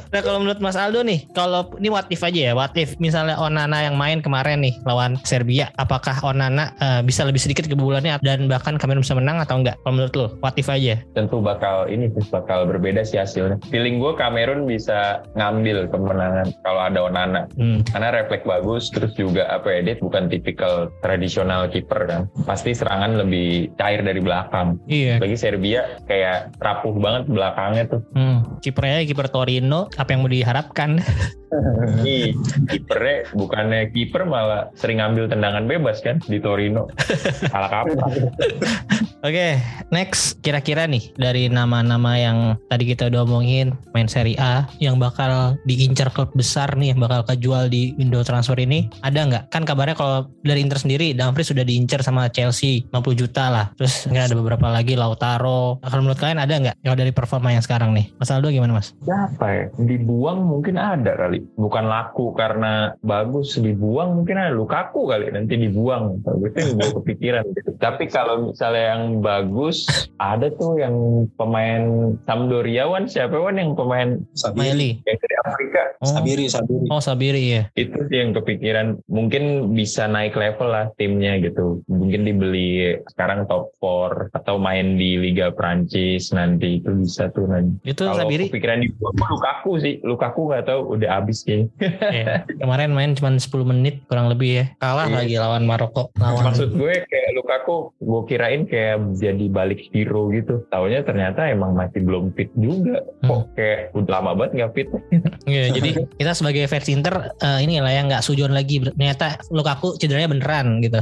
S1: Nah kalau menurut Mas Aldo nih kalau ini what if aja ya what if misalnya Onana yang main kemarin nih lawan Serbia apakah Onana eh, bisa lebih sedikit kebobolannya dan bahkan Kamerun bisa menang atau enggak kalau menurut lo what if aja
S2: tentu bakal ini sih, bakal berbeda sih hasilnya. Feeling gue Kamerun bisa ngambil kemenangan kalau ada Onana.
S1: hmm.
S2: Karena refleks bagus, terus juga apa ya, dia bukan tipikal tradisional kiper kan. Pasti serangan lebih cair dari belakang.
S1: iya
S2: Bagi Serbia kayak rapuh banget belakangnya tuh.
S1: hmm. kipernya kiper Torino apa yang mau diharapkan
S2: Ih, kipernya bukannya kiper malah sering ngambil tendangan bebas kan di Torino. Salah kaprah.
S1: Oke, next kira-kira nih dari nama-nama yang tadi kita udah omongin main Serie A yang bakal diincar klub besar nih yang bakal kejual di window transfer ini ada nggak? Kan kabarnya kalau dari Inter sendiri Dumfries sudah diincar sama Chelsea 50 juta lah. Terus mungkin ada beberapa lagi Lautaro. Kalau menurut kalian ada nggak kalau dari performa yang sekarang nih? Mas Aldo gimana mas?
S2: Siapa ya? Dibuang mungkin ada kali. Bukan laku karena bagus. Dibuang mungkin ada. Lukaku kali. Nanti dibuang. Itu gue kepikiran. gitu. Tapi kalau misalnya yang bagus, ada tuh yang pemain Sampdoria Wan. Siapa Wan yang pemain
S1: Miley.
S2: yang dari Afrika?
S1: Oh,
S3: Sabiri Sabiri
S1: oh Sabiri ya.
S2: Itu sih yang kepikiran. Mungkin bisa naik level lah timnya gitu. Mungkin dibeli sekarang top 4 atau main di Liga Prancis nanti itu bisa tuh nanti.
S1: Itu
S2: Kalau
S1: Sabiri
S2: kepikiran di Lukaku sih, Lukaku nggak tahu udah habis sih.
S1: ya, kemarin main cuma 10 menit kurang lebih ya. Kalah
S2: Iya.
S1: lagi lawan Maroko. Lawan
S2: Maksud gue kayak Lukaku, gue kirain kayak jadi balik hero gitu. Taunya ternyata emang masih belum fit juga. Kok kayak udah lama banget nggak fit.
S1: Iya, jadi kita sebagai fans Inter eh, ini lah yang nggak sujon lagi. Ternyata Lukaku cederanya beneran gitu.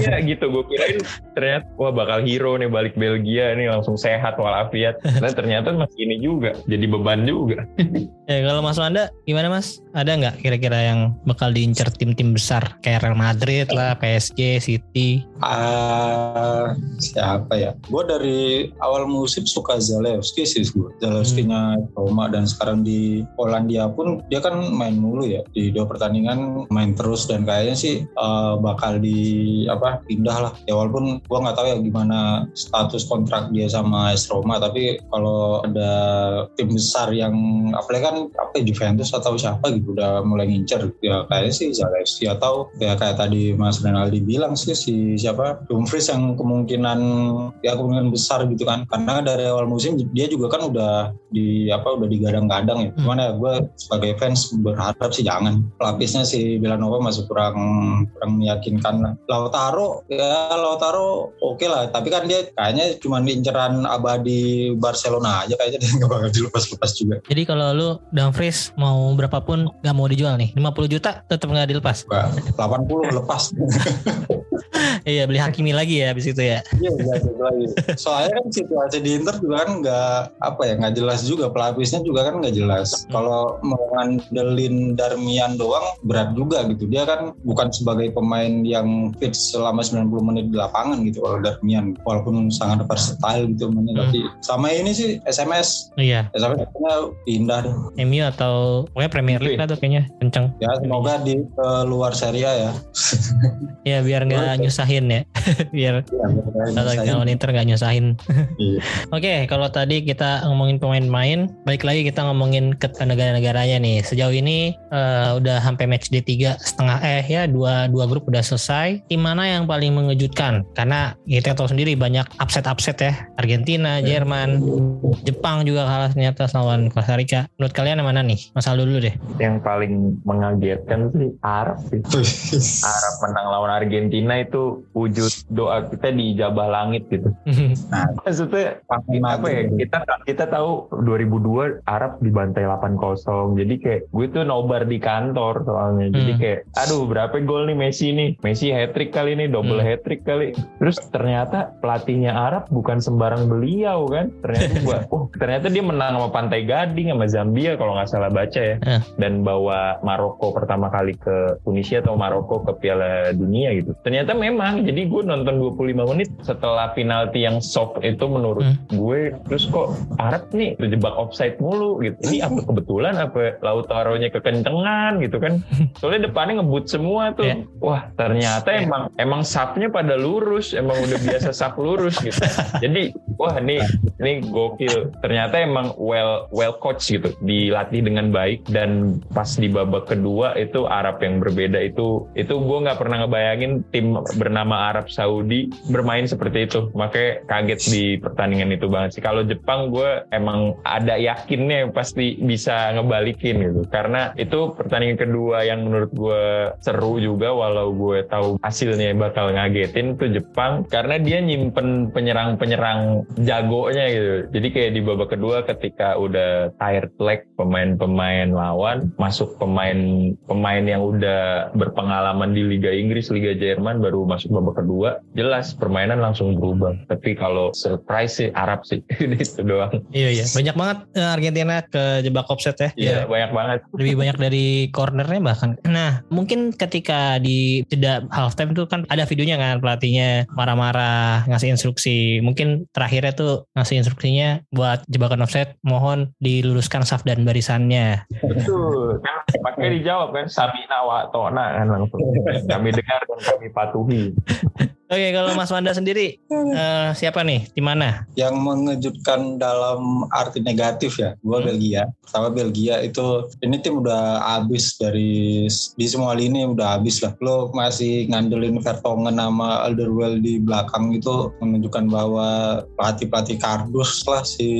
S2: Iya gitu, gue kirain ternyata wah bakal hero nih balik Belgia nih langsung sehat walafiat. Dan ternyata masih ini juga, jadi beban juga.
S1: Ya kalau Mas Wanda gimana Mas? Ada nggak kira-kira yang bakal diincar tim-tim besar kayak Real Madrid lah, PSG, City?
S3: Ah, siapa ya? Gue dari awal musim suka Zalewski sih gue. Zalewski-nya Roma dan sekarang di Polandia pun dia kan main mulu ya di dua pertandingan main terus dan kayaknya sih uh, bakal di apa pindah lah. Ya walaupun gue nggak tahu ya gimana status kontrak dia sama AS Roma tapi kalau ada tim besar yang apalagi kan apa ya, Juventus atau siapa gitu udah mulai ngincer ya kayaknya sih Zalewski atau ya kayak tadi Mas Renaldi bilang sih si siapa Dumfries yang kemungkinan ya kemungkinan besar gitu kan karena dari awal musim dia juga kan udah di apa udah digadang-gadang ya. Hmm. Cuman ya gue sebagai fans berharap sih jangan. Pelapisnya si Villanova masih kurang kurang meyakinkan. Lautaro ya Lautaro oke okay lah, tapi kan dia kayaknya cuma inceran abadi Barcelona aja kayaknya dia nggak bakal dilepas-lepas juga.
S1: Jadi kalau lu Dumfries mau berapapun nggak mau dijual nih, 50 juta tetap nggak dilepas.
S3: 80 lepas.
S1: iya beli Hakimi lagi ya abis itu ya.
S3: Iya lagi. Soalnya kan situasi di Inter juga kan nggak apa ya nggak jelas juga pelapisnya juga kan nggak jelas. Hmm. Kalau mau ngandelin Darmian doang berat juga gitu. Dia kan bukan sebagai pemain yang fit selama 90 menit di lapangan gitu kalau Darmian. Walaupun sangat versatile gitu hmm. tapi sama ini sih SMS.
S1: Iya.
S3: SMS pindah deh.
S1: MU atau pokoknya Premier League lah tuh kayaknya kenceng.
S3: Ya semoga di uh, luar Serie A ya.
S1: ya biar nggak nyusahin ya. biar kalau Inter nggak nyusahin. iya. Oke, okay, kalau tadi kita ngomongin pemain-pemain, balik lagi kita ngomongin ke negara-negaranya nih. Sejauh ini uh, udah sampai match D3 setengah eh ya dua dua grup udah selesai. Tim mana yang paling mengejutkan? Karena kita tahu sendiri banyak upset-upset ya. Argentina, iya. Jerman, Jepang juga kalah ternyata lawan Costa Rica. Menurut kalian yang mana nih? Masal dulu deh.
S2: Yang paling mengagetkan sih Arab sih. Arab menang lawan Argentina itu wujud doa kita di jabah langit gitu. nah, maksudnya apa ya? Kita kita tahu 2002 Arab dibantai 8-0. Jadi kayak gue tuh nobar di kantor soalnya. Jadi hmm. kayak aduh berapa gol nih Messi nih? Messi hat trick kali ini, double hmm. hat trick kali. Terus ternyata pelatihnya Arab bukan sembarang beliau kan. Ternyata gua oh ternyata dia menang sama Pantai Gading sama Zambia kalau nggak salah baca ya. Hmm. Dan bawa Maroko pertama kali ke Tunisia atau Maroko ke Piala Dunia gitu. Ternyata memang jadi gue nonton 25 menit setelah penalti yang soft itu menurut hmm. gue terus kok Arab nih terjebak offside mulu gitu ini apa kebetulan apa Lautaro-nya kekencengan gitu kan. Soalnya depannya ngebut semua tuh. Yeah. wah ternyata yeah. emang emang sapnya pada lurus emang udah biasa sap lurus gitu. Jadi wah ini ini gokil. Ternyata emang well well coach gitu. Dilatih dengan baik dan pas di babak kedua itu Arab yang berbeda itu itu gue nggak pernah ngebayangin tim bernama Arab Saudi bermain seperti itu. Makanya kaget di pertandingan itu banget sih. Kalau Jepang gue emang ada yakinnya pasti bisa ngebalikin gitu. Karena itu pertandingan kedua yang menurut gue seru juga walau gue tahu hasilnya bakal ngagetin tuh Jepang karena dia nyimpen penyerang-penyerang jagonya gitu. Jadi kayak di babak kedua ketika udah tired leg pemain-pemain lawan masuk pemain pemain yang udah berpengalaman di Liga Inggris Liga Jerman baru masuk babak kedua jelas permainan langsung berubah. Tapi kalau surprise sih Arab sih. Itu doang.
S1: Iya iya, banyak banget eh, Argentina ke jebak offset ya.
S2: Iya, ya. banyak banget.
S1: Lebih banyak dari cornernya bahkan. Nah, mungkin ketika di jeda halftime tuh kan ada videonya kan pelatihnya marah-marah ngasih instruksi. Mungkin terakhirnya tuh ngasih instruksinya buat jebakan offset mohon diluruskan saf dan barisannya.
S2: Betul. Kan pakai dijawab kan Samina wa Tona kan langsung. Kami dengar dan kami patuhi.
S1: Oke, kalau Mas Wanda sendiri uh, siapa nih? Di mana?
S3: Yang mengejutkan dalam arti negatif ya, gue hmm. Belgia. Pertama Belgia itu ini tim udah habis dari di semua lini udah habis lah. Lo masih ngandelin Vertonghen sama Alderweireld di belakang itu menunjukkan bahwa pelatih-pelatih kardus lah si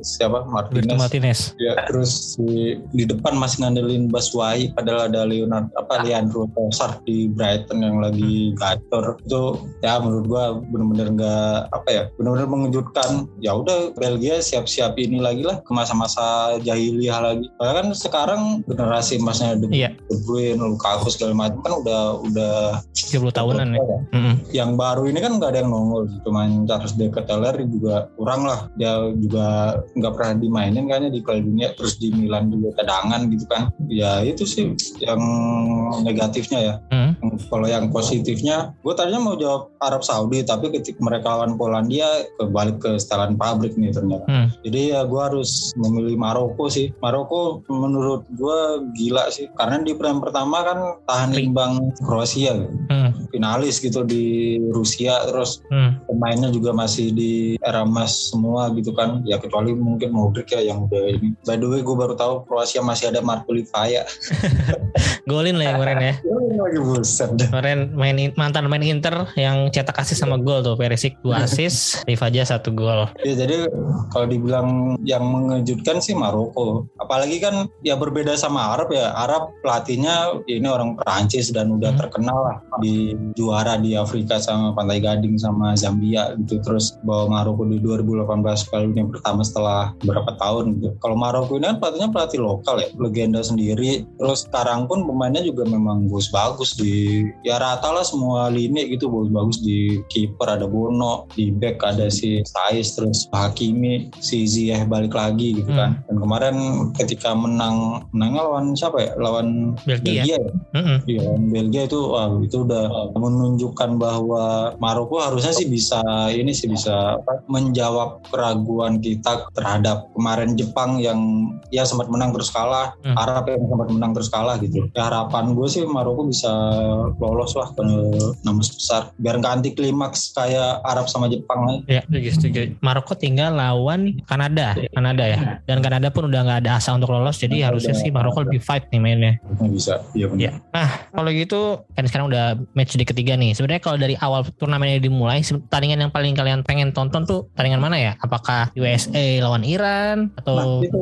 S3: siapa Martinez.
S1: Martinez.
S3: Ya, terus di, di depan masih ngandelin Baswai padahal ada Leonard apa Leandro Trossard di Brighton yang lagi gacor. Itu ya menurut gua bener-bener nggak apa ya bener-bener mengejutkan. Ya udah Belgia siap-siap ini lagi lah ke masa-masa jahiliyah lagi. Karena kan sekarang generasi emasnya De, iya. De Bruyne Lukaku segala macam kan udah udah
S1: 30 tahunan ya.
S3: yang baru ini kan nggak ada yang nongol cuman Charles De Ketelaere juga kurang lah. Dia juga nggak pernah dimainin kayaknya di Piala Dunia terus di Milan juga cadangan gitu kan. Ya itu sih yang negatifnya ya. Mm-hmm. kalau yang positifnya gue tadinya mau jawab Arab Saudi tapi ketika mereka lawan Polandia kebalik ke setelan pabrik nih ternyata.
S1: Hmm.
S3: Jadi ya gue harus memilih Maroko sih. Maroko menurut gue gila sih karena di peran pertama kan tahan imbang Kroasia gitu.
S1: Hmm.
S3: finalis gitu di Rusia terus
S1: Hmm.
S3: pemainnya juga masih di era emas semua gitu kan ya kecuali mungkin Modric ya yang udah ini by the way gue baru tahu Kroasia masih ada Marko Livaja
S1: Golin lah yang kemarin ya.
S3: lagi buset.
S1: Kemarin main mantan main Inter yang cetak asis sama gol tuh Perisic dua asis, Rivaja satu gol.
S3: ya jadi kalau dibilang yang mengejutkan sih Maroko. Apalagi kan ya berbeda sama Arab ya. Arab pelatihnya ya ini orang Perancis dan udah
S1: Hmm.
S3: terkenal lah di juara di Afrika sama Pantai Gading sama Zambia gitu. Terus bawa Maroko di 2018 kali ini pertama setelah berapa tahun gitu. Kalau Maroko ini kan pelatihnya pelatih lokal ya legenda sendiri. Terus sekarang pun pemainnya juga memang bagus-bagus di ya rata lah semua lini gitu bagus-bagus di kiper ada Bono di back ada si Saiz terus Hakimi si Ziyech balik lagi gitu kan dan kemarin ketika menang menangnya lawan siapa ya lawan
S1: Belgia.
S3: Belgia ya
S1: Mm-mm.
S3: Iya, lawan Belgia itu wah itu udah menunjukkan bahwa Maroko harusnya sih bisa ini sih bisa apa, menjawab keraguan kita terhadap kemarin Jepang yang ya sempat menang terus kalah,
S1: Hmm.
S3: Arab yang sempat menang terus kalah gitu. Ya, harapan gue sih Maroko bisa lolos lah ke enam besar biar nggak anti klimaks kayak Arab sama Jepang.
S1: Ya, setuju, setuju. Maroko tinggal lawan Kanada, Kanada ya. Dan Kanada pun udah nggak ada asa untuk lolos, jadi
S3: Nggak
S1: harusnya sih Maroko lebih fight nih mainnya.
S3: Bisa, iya benar.
S1: Iya. Nah, kalau gitu kan sekarang udah match di ketiga nih. Sebenarnya kalau dari awal turnamen ini dimulai, pertandingan yang paling kalian pengen tonton tuh pertandingan mana ya? Apakah USA lawan Iran
S3: Nah,
S1: atau
S3: itu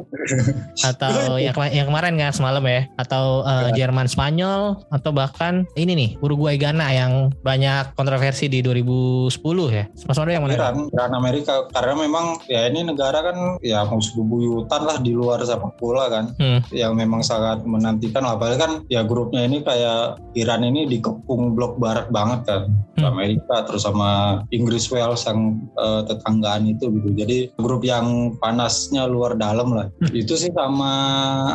S1: atau yang, kema- yang kemarin kan semalam ya? Atau
S3: Ya.
S1: Jerman Spanyol atau bahkan ini nih Uruguay Ghana yang banyak kontroversi di 2010 ya? Mas Wando yang mana?
S3: Iran, Iran Amerika karena memang ya ini negara kan ya musuh bebuyutan lah di luar sepak bola kan
S1: Hmm.
S3: yang memang sangat menantikan apalagi kan ya grupnya ini kayak Iran ini dikepung blok barat banget kan
S1: Hmm.
S3: Amerika terus sama Inggris Wales yang eh, tetanggaan itu gitu jadi grup yang panasnya luar dalam lah
S1: Hmm.
S3: itu sih sama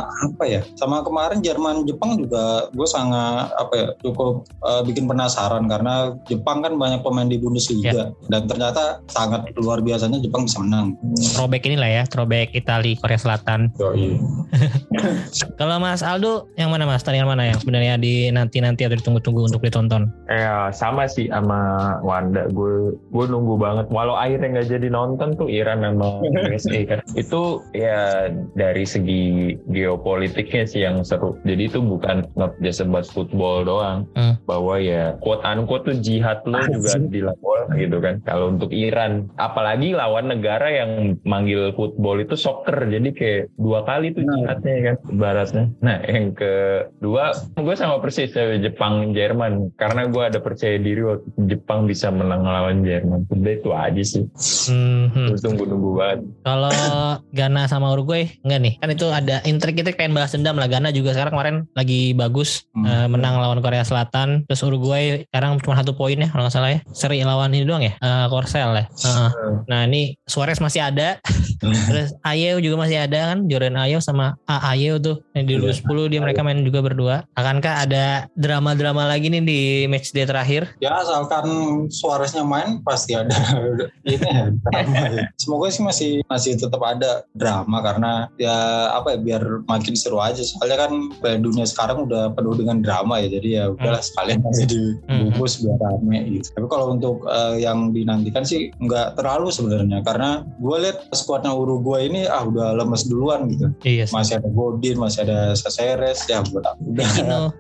S3: apa ya sama kemarin Jerman Jepang juga gue sangat apa ya cukup eh, bikin penasaran karena Jepang kan banyak pemain di Bundesliga dan ternyata sangat luar biasanya Jepang bisa menang.
S1: Throwback inilah ya, throwback Italia Korea Selatan. Kalau Mas Aldo yang mana Mas? Tandingan mana yang sebenarnya di nanti-nanti atau ditunggu-tunggu untuk ditonton?
S2: Ya sama sih sama Wanda. Gue gue nunggu banget. Walau akhirnya nggak jadi nonton tuh Iran sama USA kan. Itu ya dari segi geopolitiknya sih yang seru. Jadi itu bukan not just about football doang.
S1: Hmm.
S2: Bahwa ya quote unquote tuh jihad lo juga dilakukan gitu kan. Kalau untuk Iran, apalagi lawan negara yang manggil football itu soccer. Jadi kayak dua kali tuh
S3: Nah.
S2: jihadnya kan ibaratnya. Nah yang kedua gue sama persis sama Jepang Jerman karena gue ada percaya diri waktu Jepang bisa menang lawan Jerman udah itu aja sih
S1: Hmm, hmm.
S2: tunggu-tunggu banget
S1: Kalau Ghana sama Uruguay enggak nih? Kan itu ada intrik kita pengen bahas dendam lah. Ghana juga sekarang kemarin lagi bagus
S3: Hmm.
S1: eh, menang lawan Korea Selatan. Terus Uruguay sekarang cuma satu poin ya kalau nggak salah ya. Seri lawan ini doang ya. Eh, Korsel ya. Heeh. Nah ini Suarez masih ada. Terus Ayew juga masih ada kan. Jordan Ayew sama A Ayew tuh. Yang di
S3: Iya.
S1: 2010 dia mereka main juga berdua. Akankah ada drama-drama lagi nih di match day terakhir?
S3: Ya asalkan Suareznya main pasti ada ini ya drama ya. Semoga sih masih masih tetap ada drama karena ya apa ya biar makin seru aja. Soalnya kan dunia sekarang udah penuh dengan drama ya. Jadi ya udahlah sekalian aja dibungkus biar rame gitu. Tapi kalau untuk eh, yang dinantikan sih nggak terlalu sebenarnya karena gue lihat skuadnya Uruguay ini ah udah lemes duluan gitu.
S1: Iya. sih.
S3: Masih ada Godin, masih ada Caceres ya udah udah
S1: Vecino.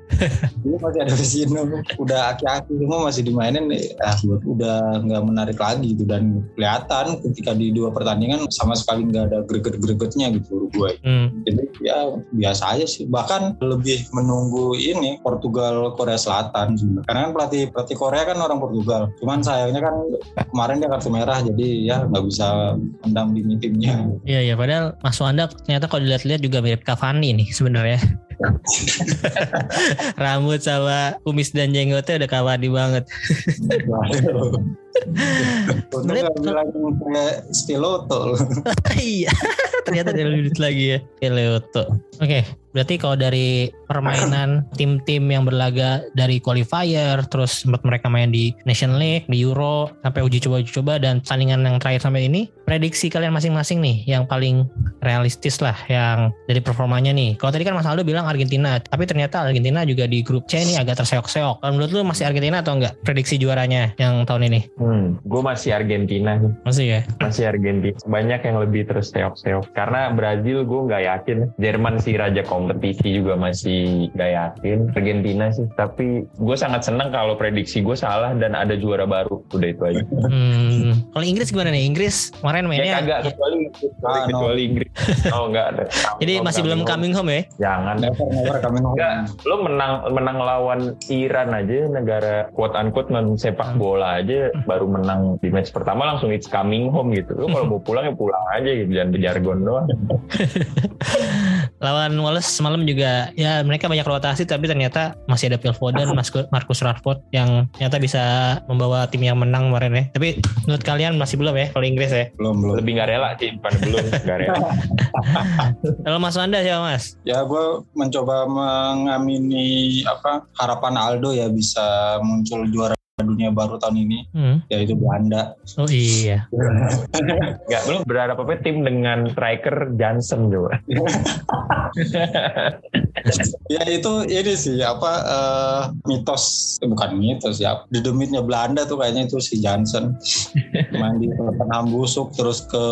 S3: Iya masih ada Vecino, udah aki-aki semua masih dimainin, ah buat udah nggak menarik lagi gitu dan kelihatan ketika di dua pertandingan sama sekali nggak ada greget-gregetnya gitu Uruguay.
S1: Hmm.
S3: Jadi ya biasa aja sih. Bahkan lebih menunggu ini Portugal Korea Selatan. Karena kan pelatih pelatih Korea kan orang Portugal. Cuman sayangnya kan kemarin dia kartu merah jadi ya nggak bisa mendampingi timnya.
S1: Iya iya padahal Mas Wanda ternyata kalau dilihat-lihat juga mirip Cavani nih sebenarnya. Rambut sama kumis dan jenggotnya udah Cavani banget.
S3: Bilang kayak Stiloto.
S1: iya. ternyata dia lebih duit lagi ya. Oke, Leuto. Berarti kalau dari permainan tim-tim yang berlaga dari qualifier, terus sempat mereka main di Nation League, di Euro, sampai uji coba-uji coba dan pertandingan yang terakhir sampai ini, prediksi kalian masing-masing nih yang paling realistis lah yang dari performanya nih. Kalau tadi kan Mas Aldo bilang Argentina, tapi ternyata Argentina juga di grup C ini agak terseok-seok. Kalau menurut lu masih Argentina atau enggak prediksi juaranya yang tahun ini?
S2: Hmm, gue masih Argentina.
S1: Masih ya?
S2: Masih Argentina. Banyak yang lebih terseok-seok. Karena Brazil gue nggak yakin. Jerman sih raja kompetisi juga masih nggak yakin. Argentina sih. Tapi gue sangat senang kalau prediksi gue salah dan ada juara baru. Udah itu aja.
S1: Hmm. Kalau Inggris gimana nih? Inggris kemarin
S2: Ya
S1: mainnya
S2: kagak kecuali Inggris.
S3: Ah, no.
S2: kecuali Inggris. Oh enggak ada.
S1: jadi masih belum coming home ya?
S2: Jangan.
S3: Never never kami
S2: Enggak, lo menang menang lawan Iran aja negara quote unquote non sepak bola aja baru menang di match pertama langsung it's coming home gitu. Lo kalau mau pulang ya pulang aja gitu, jangan berjargon doang.
S1: Lawan Wallace semalam juga ya mereka banyak rotasi tapi ternyata masih ada Phil Foden, Marcus Rashford yang ternyata bisa membawa tim yang menang kemarin ya. Tapi menurut kalian masih belum ya kalau Inggris ya?
S3: belum belum.
S2: Lebih nggak rela sih, bukan belum nggak rela.
S1: Kalau Mas Wanda siapa Mas?
S3: Ya gue mencoba mengamini apa harapan Aldo ya bisa muncul juara dunia baru tahun ini
S1: Hmm.
S3: yaitu Belanda.
S1: Oh iya.
S2: Nggak, belum berharap apa tim dengan striker Johnson coba.
S3: Ya itu ini sih apa eh, mitos eh, bukan mitos ya. Di demitnya Belanda tuh kayaknya itu si Johnson main di Tottenham busuk terus ke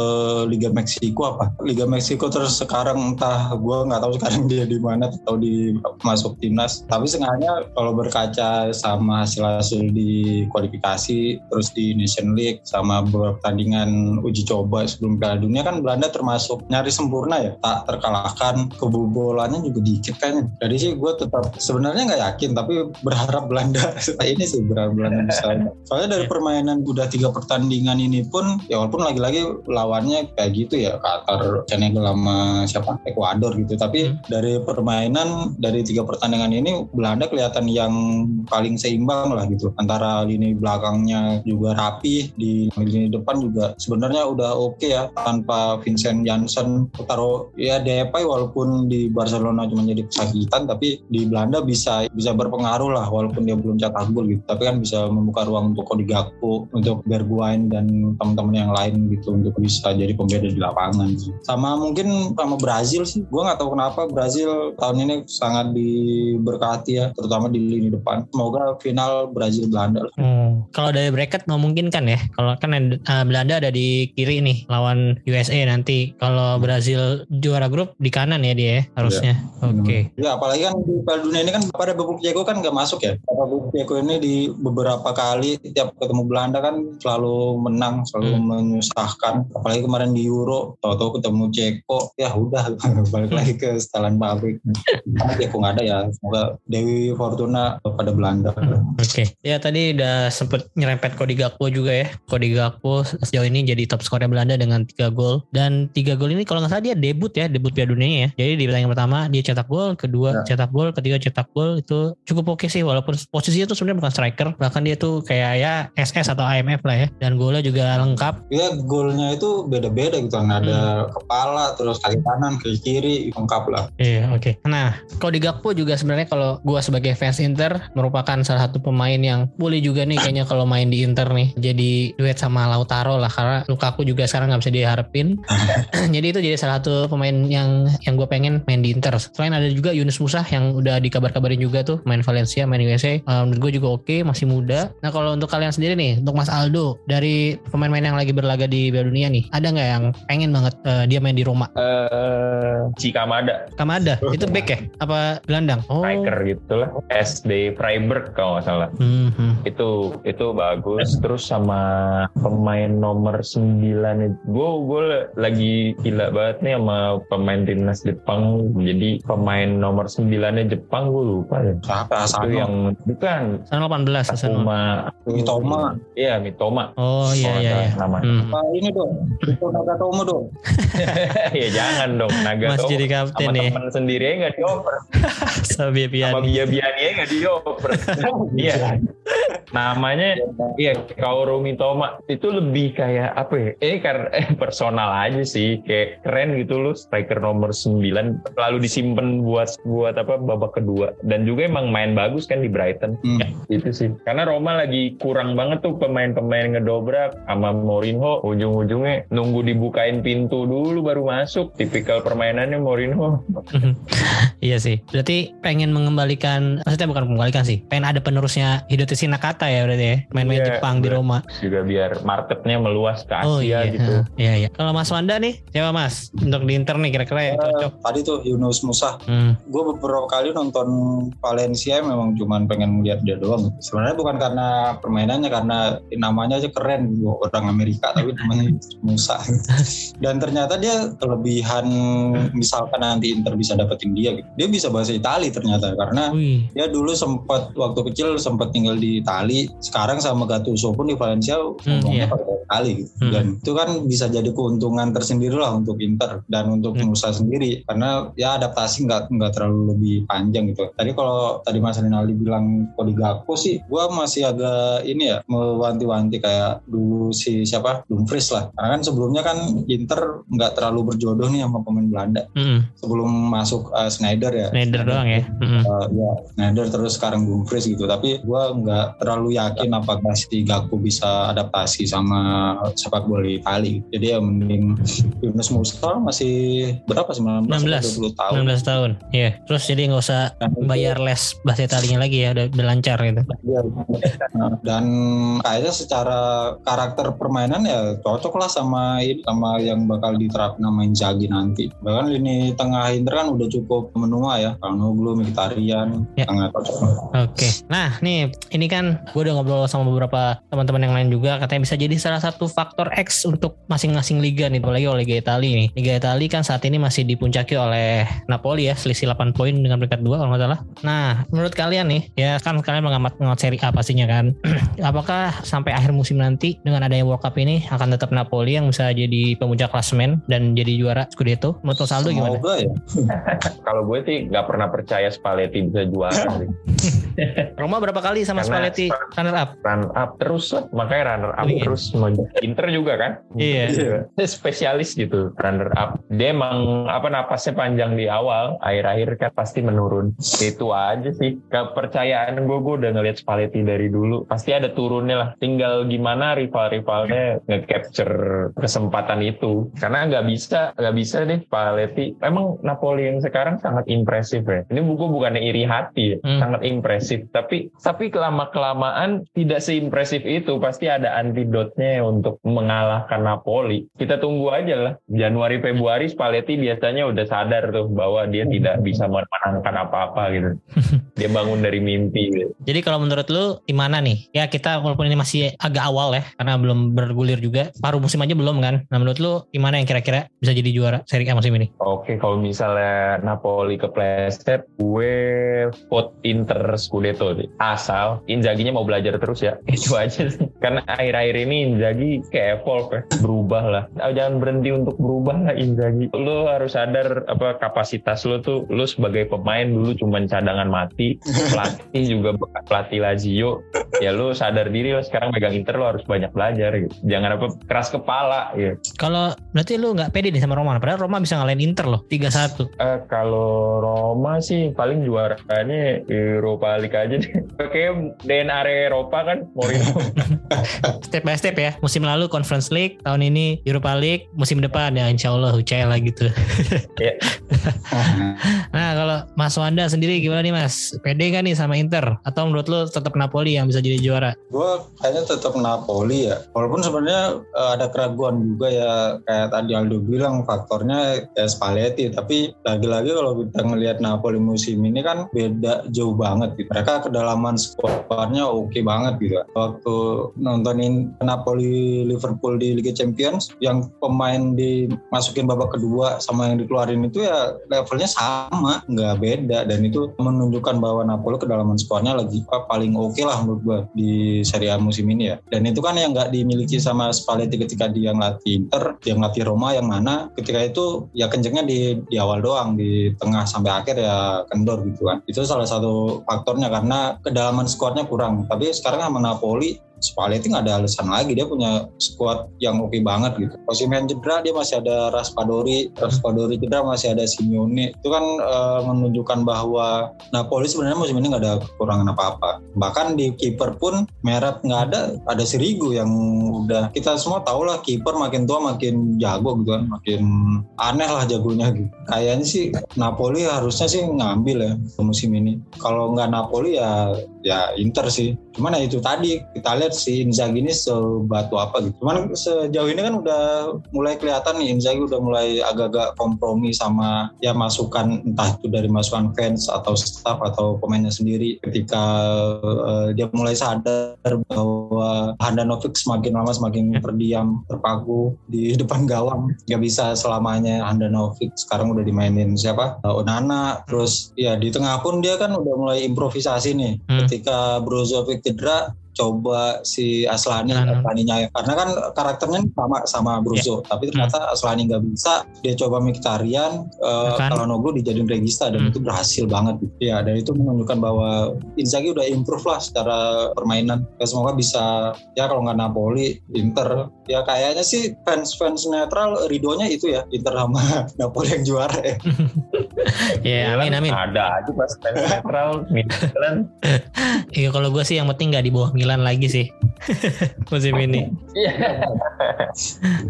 S3: Liga Meksiko apa? Liga Meksiko terus sekarang entah gue nggak tahu sekarang dia di mana atau di masuk timnas. Tapi sengaja kalau berkaca sama hasil-hasil di kualifikasi terus di Nation League sama beberapa pertandingan uji coba sebelum Piala Dunia kan Belanda termasuk nyari sempurna ya tak terkalahkan. Kebobolannya juga dikit kayaknya. Jadi sih gue tetap sebenarnya nggak yakin tapi berharap Belanda ini sih berharap Belanda bisa. Soalnya dari permainan udah tiga pertandingan ini pun ya walaupun lagi-lagi lawannya kayak gitu ya Qatar Senegal sama siapa? Ekuador gitu. Tapi
S1: Hmm.
S3: dari permainan dari tiga pertandingan ini Belanda kelihatan yang paling seimbang lah gitu antara lini belakangnya juga rapi di lini depan juga sebenarnya udah oke ya tanpa Vincent Janssen. Taruh ya Depay walaupun di Barcelona cuma jadi kesakitan tapi di Belanda bisa bisa berpengaruh lah walaupun dia belum cetak gol gitu. Tapi kan bisa membuka ruang untuk Cody Gakpo untuk Bergwijn dan teman-teman yang lain gitu untuk bisa jadi pembeda di lapangan. Sama mungkin sama Brazil sih gue nggak tahu kenapa Brazil tahun ini sangat diberkati ya terutama di lini depan. Semoga final Brazil Belanda
S1: Hmm. Kalau dari bracket memungkinkan ya. Kalau kan eh, Belanda ada di kiri nih lawan USA nanti. Kalau Brazil juara grup di kanan ya dia ya, harusnya. Oke.
S3: Ya apalagi kan di Piala Dunia ini kan pada Bubuk Diego kan nggak masuk ya. Bubuk Diego ini di beberapa kali tiap ketemu Belanda kan selalu menang, selalu
S1: Hmm.
S3: menyusahkan. Apalagi kemarin di Euro, tahu-tahu ketemu Ceko, ya udah balik lagi ke setelan pabrik. Karena Ceko nggak ada ya. Semoga Dewi Fortuna pada Belanda.
S1: Oke. Ya tadi udah sempet nyerempet Cody Gakpo juga ya. Cody Gakpo sejauh ini jadi top skornya Belanda dengan 3 gol. Dan 3 gol ini kalau nggak salah dia debut ya, debut Piala Dunia ya. Jadi di pertandingan pertama dia cetak gol, kedua
S3: Ya.
S1: cetak gol, ketiga cetak gol itu cukup oke sih walaupun posisinya tuh sebenarnya bukan striker, bahkan dia tuh kayak ya SS atau IMF lah ya. Dan golnya juga lengkap.
S3: Ya golnya itu beda-beda gitu kan. Ada kepala, terus kaki kanan, kaki kiri, lengkap lah.
S1: Iya, oke. Nah, Cody Gakpo juga sebenarnya kalau gua sebagai fans Inter merupakan salah satu pemain yang boleh juga nih kayaknya kalau main di Inter nih jadi duet sama Lautaro lah karena Lukaku juga sekarang nggak bisa diharapin. jadi itu jadi salah satu pemain yang yang gue pengen main di Inter. Selain ada juga Yunus Musa yang udah dikabar-kabarin juga tuh main Valencia, main USA. Uh, menurut gue juga oke, masih muda. Nah kalau untuk kalian sendiri nih, untuk Mas Aldo dari pemain-pemain yang lagi berlaga di Piala Dunia nih, ada nggak yang pengen banget uh, dia main di Roma?
S2: Eh, Cikamada,
S1: Kamada, itu back ya? Apa gelandang? Oh.
S2: striker gitu lah. SD Freiburg kalau nggak salah.
S1: Hmm, hmm.
S2: Itu itu bagus terus sama pemain nomor 9 gue gue lagi gila banget nih sama pemain timnas Jepang jadi pemain nomor 9 nya Jepang gue lupa ya
S3: Siapa?
S2: itu
S3: Asano.
S2: yang bukan
S1: Sana 18 Asano.
S2: Takuma
S3: Mitoma.
S2: iya Mitoma
S1: Oh iya iya iya.
S2: namanya
S1: Hmm.
S3: Ini dong? Itu Nagatomo dong.
S2: ya jangan dong Naga
S1: Mas jadi
S2: sama
S1: kapten nih.
S2: teman sendiri aja nggak dioper
S1: Sama
S2: sama
S1: Biapiani.
S2: Bia Biani aja nggak dioper iya namanya iya Kaoru Mitoma. Itu lebih kayak apa ya? Eh karena eh, personal aja sih. Kayak keren gitu loh striker nomor 9 lalu disimpan buat buat apa babak kedua. Dan juga emang main bagus kan di Brighton.
S3: Hmm.
S2: Ya, itu sih. Karena Roma lagi kurang banget tuh pemain-pemain ngedobrak sama Mourinho. Ujung-ujungnya nunggu dibukain pintu dulu baru masuk. Tipikal permainannya Mourinho.
S1: Iya sih. Berarti pengen mengembalikan, maksudnya bukan mengembalikan sih, pengen ada penerusnya Hidotoshi Nakata ya berarti ya, main-main
S2: Iya,
S1: Jepang di
S2: bener.
S1: Roma.
S2: juga biar marketnya meluas ke Asia
S1: Oh iya,
S2: gitu
S1: Hah, iya iya. Kalau Mas Wanda nih, siapa Mas? Untuk di Inter nih kira-kira yang cocok.
S3: Tadi tuh Yunus Musa,
S1: Hmm.
S3: gue beberapa kali nonton Valencia memang cuman pengen lihat dia doang. Sebenarnya bukan karena permainannya, karena namanya aja keren, gitu. orang Amerika tapi namanya Musa. Dan ternyata dia kelebihan misalkan nanti Inter bisa dapetin dia, gitu. dia bisa bahasa Itali ternyata karena
S1: Wih,
S3: dia dulu sempat waktu kecil sempat tinggal di Itali sekarang sama Gattuso pun di Valencia ngomongnya
S1: iya.
S3: pakai Itali gitu.
S1: Hmm.
S3: dan itu kan bisa jadi keuntungan tersendiri lah untuk Inter dan untuk
S1: Hmm.
S3: Musa sendiri. Karena ya adaptasi nggak nggak terlalu lebih panjang gitu. Tadi kalau tadi Mas Rinaldi bilang Gakpo sih gua masih agak ini ya mewanti-wanti kayak dulu si siapa? Dumfries lah. Karena kan sebelumnya kan Inter nggak terlalu berjodoh nih sama pemain Belanda.
S1: Mm,
S3: sebelum masuk uh, Schneider ya.
S1: Schneider doang ya.
S3: Uh, ya Schneider terus sekarang Dumfries gitu. Tapi gue nggak terlalu yakin apakah si Gakpo bisa adaptasi sama sepak bola Itali jadi ya mending Yunus Musa masih berapa 19
S1: 16.
S3: 20 tahun
S1: 16 tahun. Iya. Terus jadi nggak usah bayar les bahasa Italinya lagi ya, udah, udah lancar gitu.
S3: Iya. dan kayaknya secara karakter permainan ya cocok lah sama sama yang bakal diterapkan sama Inzaghi nanti bahkan lini tengah Inter kan udah cukup menua ya Kalnoglu, Mkhitaryan
S1: Ya.
S3: sangat cocok
S1: Oke. Nah, nih ini kan gue udah ngobrol sama beberapa teman-teman yang lain juga katanya bisa jadi salah satu faktor X untuk masing-masing liga nih, apalagi oleh Liga Italia nih. Liga Italia kan saat ini masih dipuncaki oleh Napoli ya, selisih 8 poin dengan peringkat 2 kalau nggak salah. Nah, menurut kalian nih, ya kan kalian mengamat mengamat seri A pastinya kan. Apakah sampai akhir musim nanti dengan adanya World Cup ini akan tetap Napoli yang bisa jadi pemuncak klasemen dan jadi juara Scudetto? Menurut Mas Aldo gimana?
S3: Ya
S2: kalau gue sih nggak pernah percaya Spalletti bisa juara.
S1: Roma berapa kali sama
S2: Karena-
S1: Spalletti runner up?
S2: run up terus lah. Makanya runner up
S1: Iya.
S2: terus Inter juga kan?
S1: Iya.
S2: Dia spesialis gitu runner up. Dia emang apa napasnya panjang di awal akhir-akhir kan pasti menurun. Itu aja sih. Kepercayaan gue gue udah ngeliat Spalletti dari dulu. Pasti ada turunnya lah. Tinggal gimana rival-rivalnya nge-capture kesempatan itu. Karena nggak bisa nggak bisa deh Spalletti. Emang Napoli yang sekarang sangat impresif ya. Ini buku bukannya iri hati ya.
S1: Hmm.
S2: sangat impresif. Tapi tapi kelama kelamaan tidak seimpresif itu pasti ada antidotnya untuk mengalahkan Napoli kita tunggu aja lah Januari Februari Spalletti biasanya udah sadar tuh bahwa dia tidak bisa menangkan apa-apa gitu dia bangun dari mimpi gitu.
S1: Jadi kalau menurut lu di mana nih? Ya kita walaupun ini masih agak awal ya karena belum bergulir juga. Paruh musim aja belum kan. Nah menurut lu di mana yang kira-kira bisa jadi juara Serie A musim ini?
S2: Oke, kalau misalnya Napoli kepleset, gue vote Inter Scudetto sih. Asal Inzaghi-nya mau belajar terus ya. Itu aja sih. Karena akhir-akhir ini Inzaghi kayak evolve ya. Berubah lah. Ah, Jangan berhenti untuk berubah lah Inzaghi. Lo harus sadar apa kapasitas lo tuh. Lo sebagai pemain dulu cuman cadangan mati. Pelatih juga pelatih Lazio. Ya lo sadar diri lo sekarang megang Inter lo harus banyak belajar gitu. Jangan apa keras kepala gitu.
S1: Kalau berarti lu nggak pede nih sama Roma. Padahal Roma bisa ngalahin Inter loh 3-1.
S2: Eh, kalau Roma sih paling juaranya Europa League aja deh. Kayak DNA Eropa kan Mourinho.
S1: Step by step ya. Musim lalu Conference League, tahun ini Europa League, musim depan ya insya Allah UCL lah gitu. Nah kalau Mas Wanda sendiri gimana nih Mas? Pede gak nih sama Inter? Atau menurut lu tetap Napoli yang bisa jadi juara?
S3: gue kayaknya tetap Napoli ya walaupun sebenarnya eh, ada keraguan juga ya kayak tadi Aldo bilang faktornya ya Spalletti tapi lagi-lagi kalau kita ngelihat Napoli musim ini kan beda jauh banget gitu. mereka kedalaman skuadnya oke banget gitu waktu nontonin Napoli Liverpool di Liga Champions yang pemain dimasukin babak kedua sama yang dikeluarin itu ya levelnya sama nggak beda dan itu menunjukkan bahwa Napoli kedalaman skuadnya lagi paling oke lah menurut gue di Serie A musim ini ya. Dan itu kan yang nggak dimiliki sama Spalletti ketika dia ngelatih Inter, dia ngelatih Roma yang mana ketika itu ya kencengnya di, di awal doang, di tengah sampai akhir ya kendor gitu kan. Itu salah satu faktornya karena kedalaman skuadnya kurang. Tapi sekarang sama Napoli Spalletti nggak ada alasan lagi dia punya squad yang oke banget gitu. Osimhen cedera dia masih ada Raspadori, Raspadori cedera masih ada Simeone. Itu kan e, menunjukkan bahwa Napoli sebenarnya musim ini nggak ada kekurangan apa-apa. Bahkan di kiper pun Meret nggak ada, ada Sirigu yang udah kita semua tahu lah kiper makin tua makin jago gitu kan, makin aneh lah jagonya gitu. Kayaknya sih Napoli harusnya sih ngambil ya musim ini. Kalau nggak Napoli ya ya Inter sih. Cuman ya itu tadi kita lihat si Inzaghi ini sebatu apa gitu. Cuman sejauh ini kan udah mulai kelihatan nih Inzaghi udah mulai agak-agak kompromi sama ya masukan entah itu dari masukan fans atau staff atau pemainnya sendiri. Ketika uh, dia mulai sadar bahwa Handanovic semakin lama semakin terdiam terpaku di depan gawang. Nggak bisa selamanya Handanovic sekarang udah dimainin siapa? Uh, Onana. Terus ya di tengah pun dia kan udah mulai improvisasi nih. Hmm. ketika Brozovic cedera coba si Aslani hmm. Aslaninya karena kan karakternya sama sama Bruzo. Yeah. tapi ternyata hmm. Aslani nggak bisa. Dia coba Mkhitaryan uh, kalau Nogo dijadiin regista dan hmm. itu berhasil banget ya dan itu menunjukkan bahwa Inzaghi udah improve lah secara permainan. Ya, semoga bisa ya kalau nggak Napoli Inter. Ya kayaknya sih fans-fans netral ridonya itu ya Inter sama Napoli yang juara ya.
S1: Ya amin amin.
S2: ada aja pas fans netral Milan.
S1: Iya kalau gue sih yang penting nggak di bawah Milan Milan lagi sih musim ini. Iya.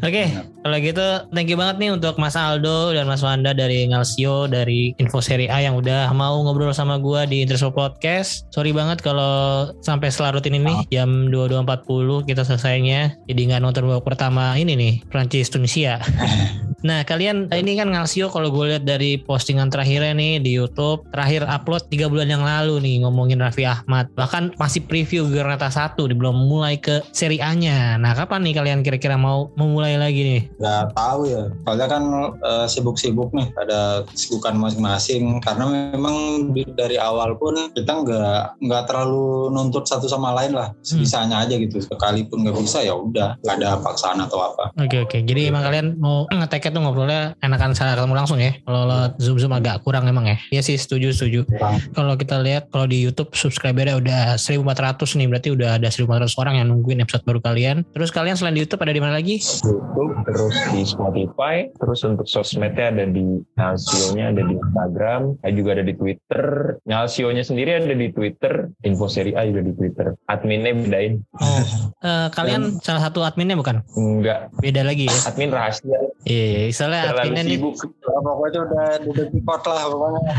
S1: Oke, okay, kalau gitu thank you banget nih untuk Mas Aldo dan Mas Wanda dari Ngalsio dari Info Serie A yang udah mau ngobrol sama gua di Interso Podcast. Sorry banget kalau sampai selarutin ini nih jam 22.40 kita selesainya. Jadi nggak nonton babak pertama ini nih Prancis Tunisia. Nah kalian ini kan ngalsio kalau gue lihat dari postingan terakhirnya nih di YouTube terakhir upload tiga bulan yang lalu nih ngomongin Raffi Ahmad bahkan masih preview Granata K1 belum mulai ke seri A-nya. Nah, kapan nih kalian kira-kira mau memulai lagi nih?
S3: Gak tahu ya. Soalnya kan uh, sibuk-sibuk nih ada kesibukan masing-masing. Karena memang dari awal pun kita nggak nggak terlalu nuntut satu sama lain lah. Sebisanya hmm. aja gitu. Sekalipun nggak bisa ya udah. Nggak ada paksaan atau apa.
S1: Oke okay, oke. Okay. jadi gitu. emang kalian mau ngeteknya tuh ngobrolnya enakan saya ketemu langsung ya? Kalau hmm. zoom zoom agak kurang emang ya? Ya sih setuju setuju. Kalau kita lihat kalau di YouTube subscribernya udah 1400 nih berarti udah ada 1400 orang yang nungguin episode baru kalian. Terus kalian selain di YouTube ada di mana lagi?
S2: YouTube, terus di Spotify, terus untuk sosmednya ada di Nalsio-nya ada di Instagram, ada juga ada di Twitter. Nalsio-nya sendiri ada di Twitter, Info Seri A juga di Twitter. Adminnya bedain.
S1: Oh, uh, kalian Dan, salah satu adminnya bukan?
S2: Enggak.
S1: Beda lagi ya?
S2: Admin rahasia.
S1: Iya, soalnya adminnya nih.
S3: Pokoknya udah udah report lah pokoknya.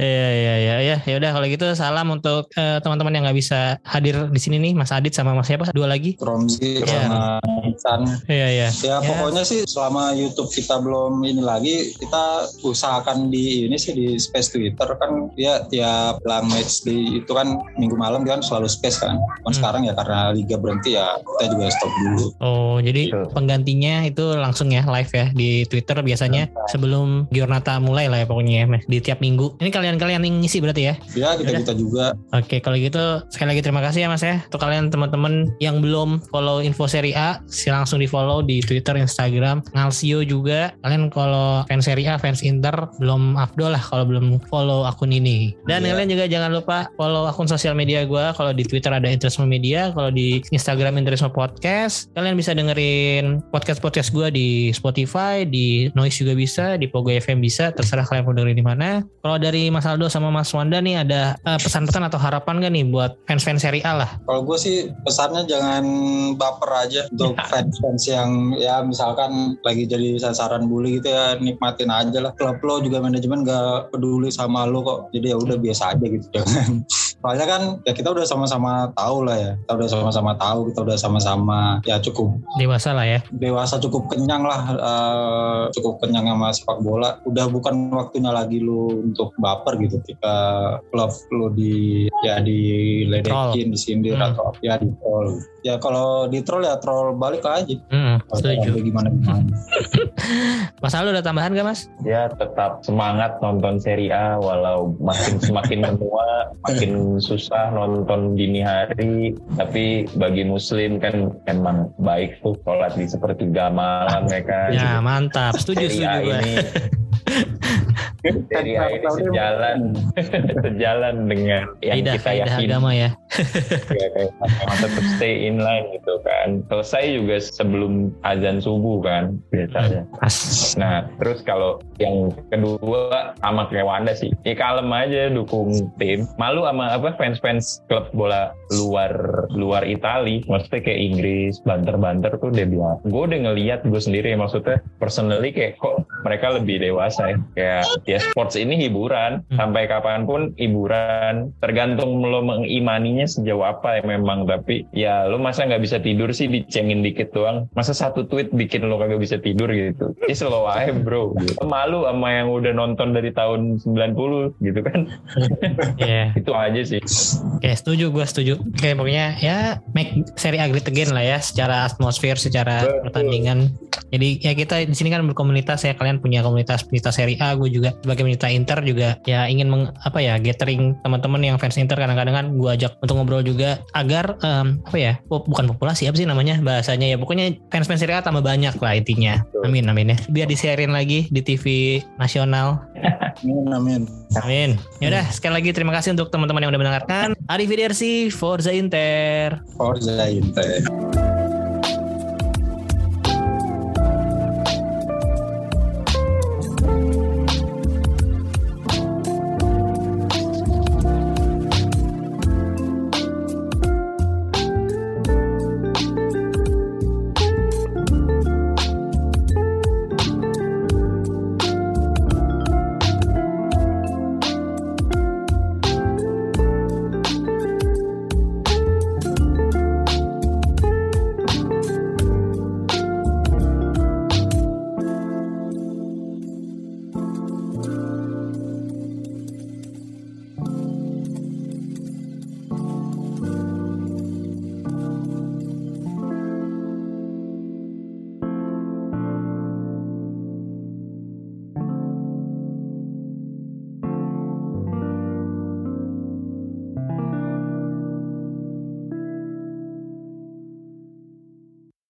S1: Iya, iya, iya, iya. Ya udah kalau gitu salam untuk uh, teman-teman yang nggak bisa hadir di sini nih, Mas Adit sama Mas siapa? Dua lagi?
S3: Tromsi yeah. sama Isan.
S1: Iya, iya.
S3: Ya, ya pokoknya sih selama YouTube kita belum ini lagi, kita usahakan di ini sih di space Twitter kan dia tiap lang match di itu kan minggu malam dia kan selalu space kan. Kan hmm. sekarang ya karena liga berhenti ya kita juga stop dulu.
S1: Oh, jadi sure. penggantinya itu langsung ya live ya di Twitter biasanya sebelum Giornata mulai lah ya pokoknya ya di tiap minggu. Ini kalian-kalian yang ngisi berarti ya?
S3: Ya kita kita juga.
S1: Oke kalau gitu sekali lagi terima kasih ya Mas ya untuk kalian teman-teman yang belum follow info seri A silahkan langsung di follow di Twitter, Instagram, Ngalsio juga. Kalian kalau fans seri A, fans Inter belum afdol lah kalau belum follow akun ini. Dan yeah. kalian juga jangan lupa follow akun sosial media gue. Kalau di Twitter ada Interisme Media, kalau di Instagram Interisme Podcast. Kalian bisa dengerin podcast-podcast gue di Spotify, di Noise juga bisa, di Pogo FM bisa, terserah kalian mau dengerin di mana. Kalau dari Mas Aldo sama Mas Wanda nih ada uh, pesan-pesan atau harapan gak nih buat fans-fans seri A lah?
S3: Kalau gue sih pesannya jangan baper aja untuk fans-fans yang ya misalkan lagi jadi sasaran bully gitu ya nikmatin aja lah. Klub lo juga manajemen gak peduli sama lo kok. Jadi ya udah biasa aja gitu jangan. Soalnya kan ya kita udah sama-sama tahu lah ya. Kita udah sama-sama tahu, kita udah sama-sama ya cukup
S1: dewasa lah ya.
S3: Dewasa cukup kenyang lah, uh, cukup kenyang sama sepak bola. Udah bukan waktunya lagi lu untuk baper gitu ketika klub lu di ya diledekin, disindir hmm. atau ya di troll. Ya kalau di troll ya troll balik aja.
S1: Hmm, setuju.
S3: Gimana gimana.
S1: mas Aldo ada tambahan gak mas?
S2: Ya tetap semangat nonton seri A walau makin semakin menua, makin susah nonton dini hari. Tapi bagi muslim kan emang baik tuh sholat di sepertiga malam
S1: ya
S2: kan.
S1: Ya mantap, setuju setuju.
S2: ini Serie A ini sejalan. Sejalan dengan yang
S1: Tidak
S2: kita yakin
S1: agama ya.
S2: ya kayak tetap stay in line gitu kan. Selesai juga sebelum azan subuh kan biasanya.
S1: Pas.
S2: nah terus kalau yang kedua sama kayak Wanda sih. Ya kalem aja dukung tim. Malu sama apa fans-fans klub bola luar luar Itali. Maksudnya kayak Inggris banter-banter tuh udah biasa gue udah ngeliat gue sendiri maksudnya personally kayak kok mereka lebih dewasa ya. Kayak ya sports ini hiburan
S1: Hmm.
S2: sampai kapan pun hiburan tergantung lo mengimaninya sejauh apa ya memang tapi ya lo masa nggak bisa tidur sih dicengin dikit doang masa satu tweet bikin lo kagak bisa tidur gitu ya slow aja bro gitu. malu sama yang udah nonton dari tahun 90 gitu kan
S1: Iya.
S2: itu aja sih
S1: Oke, setuju gue setuju. Oke, pokoknya ya make seri agri again lah ya secara atmosfer, secara
S2: Betul.
S1: pertandingan. Jadi ya kita di sini kan berkomunitas ya kalian punya komunitas pencinta seri A, gue juga sebagai pencinta Inter juga ya ingin meng, apa ya gathering teman-teman yang fans Inter kadang-kadang kan gue ajak untuk ngobrol juga agar em, apa ya po- bukan populasi apa sih namanya bahasanya ya pokoknya fans-fans seri A tambah banyak lah intinya.
S2: Betul.
S1: Amin amin ya. Biar disiarin lagi di TV nasional
S3: Amin, amin.
S1: Amin. Yaudah, sekali lagi terima kasih untuk teman-teman yang udah mendengarkan. Arrivederci, Forza Inter.
S3: Forza Inter.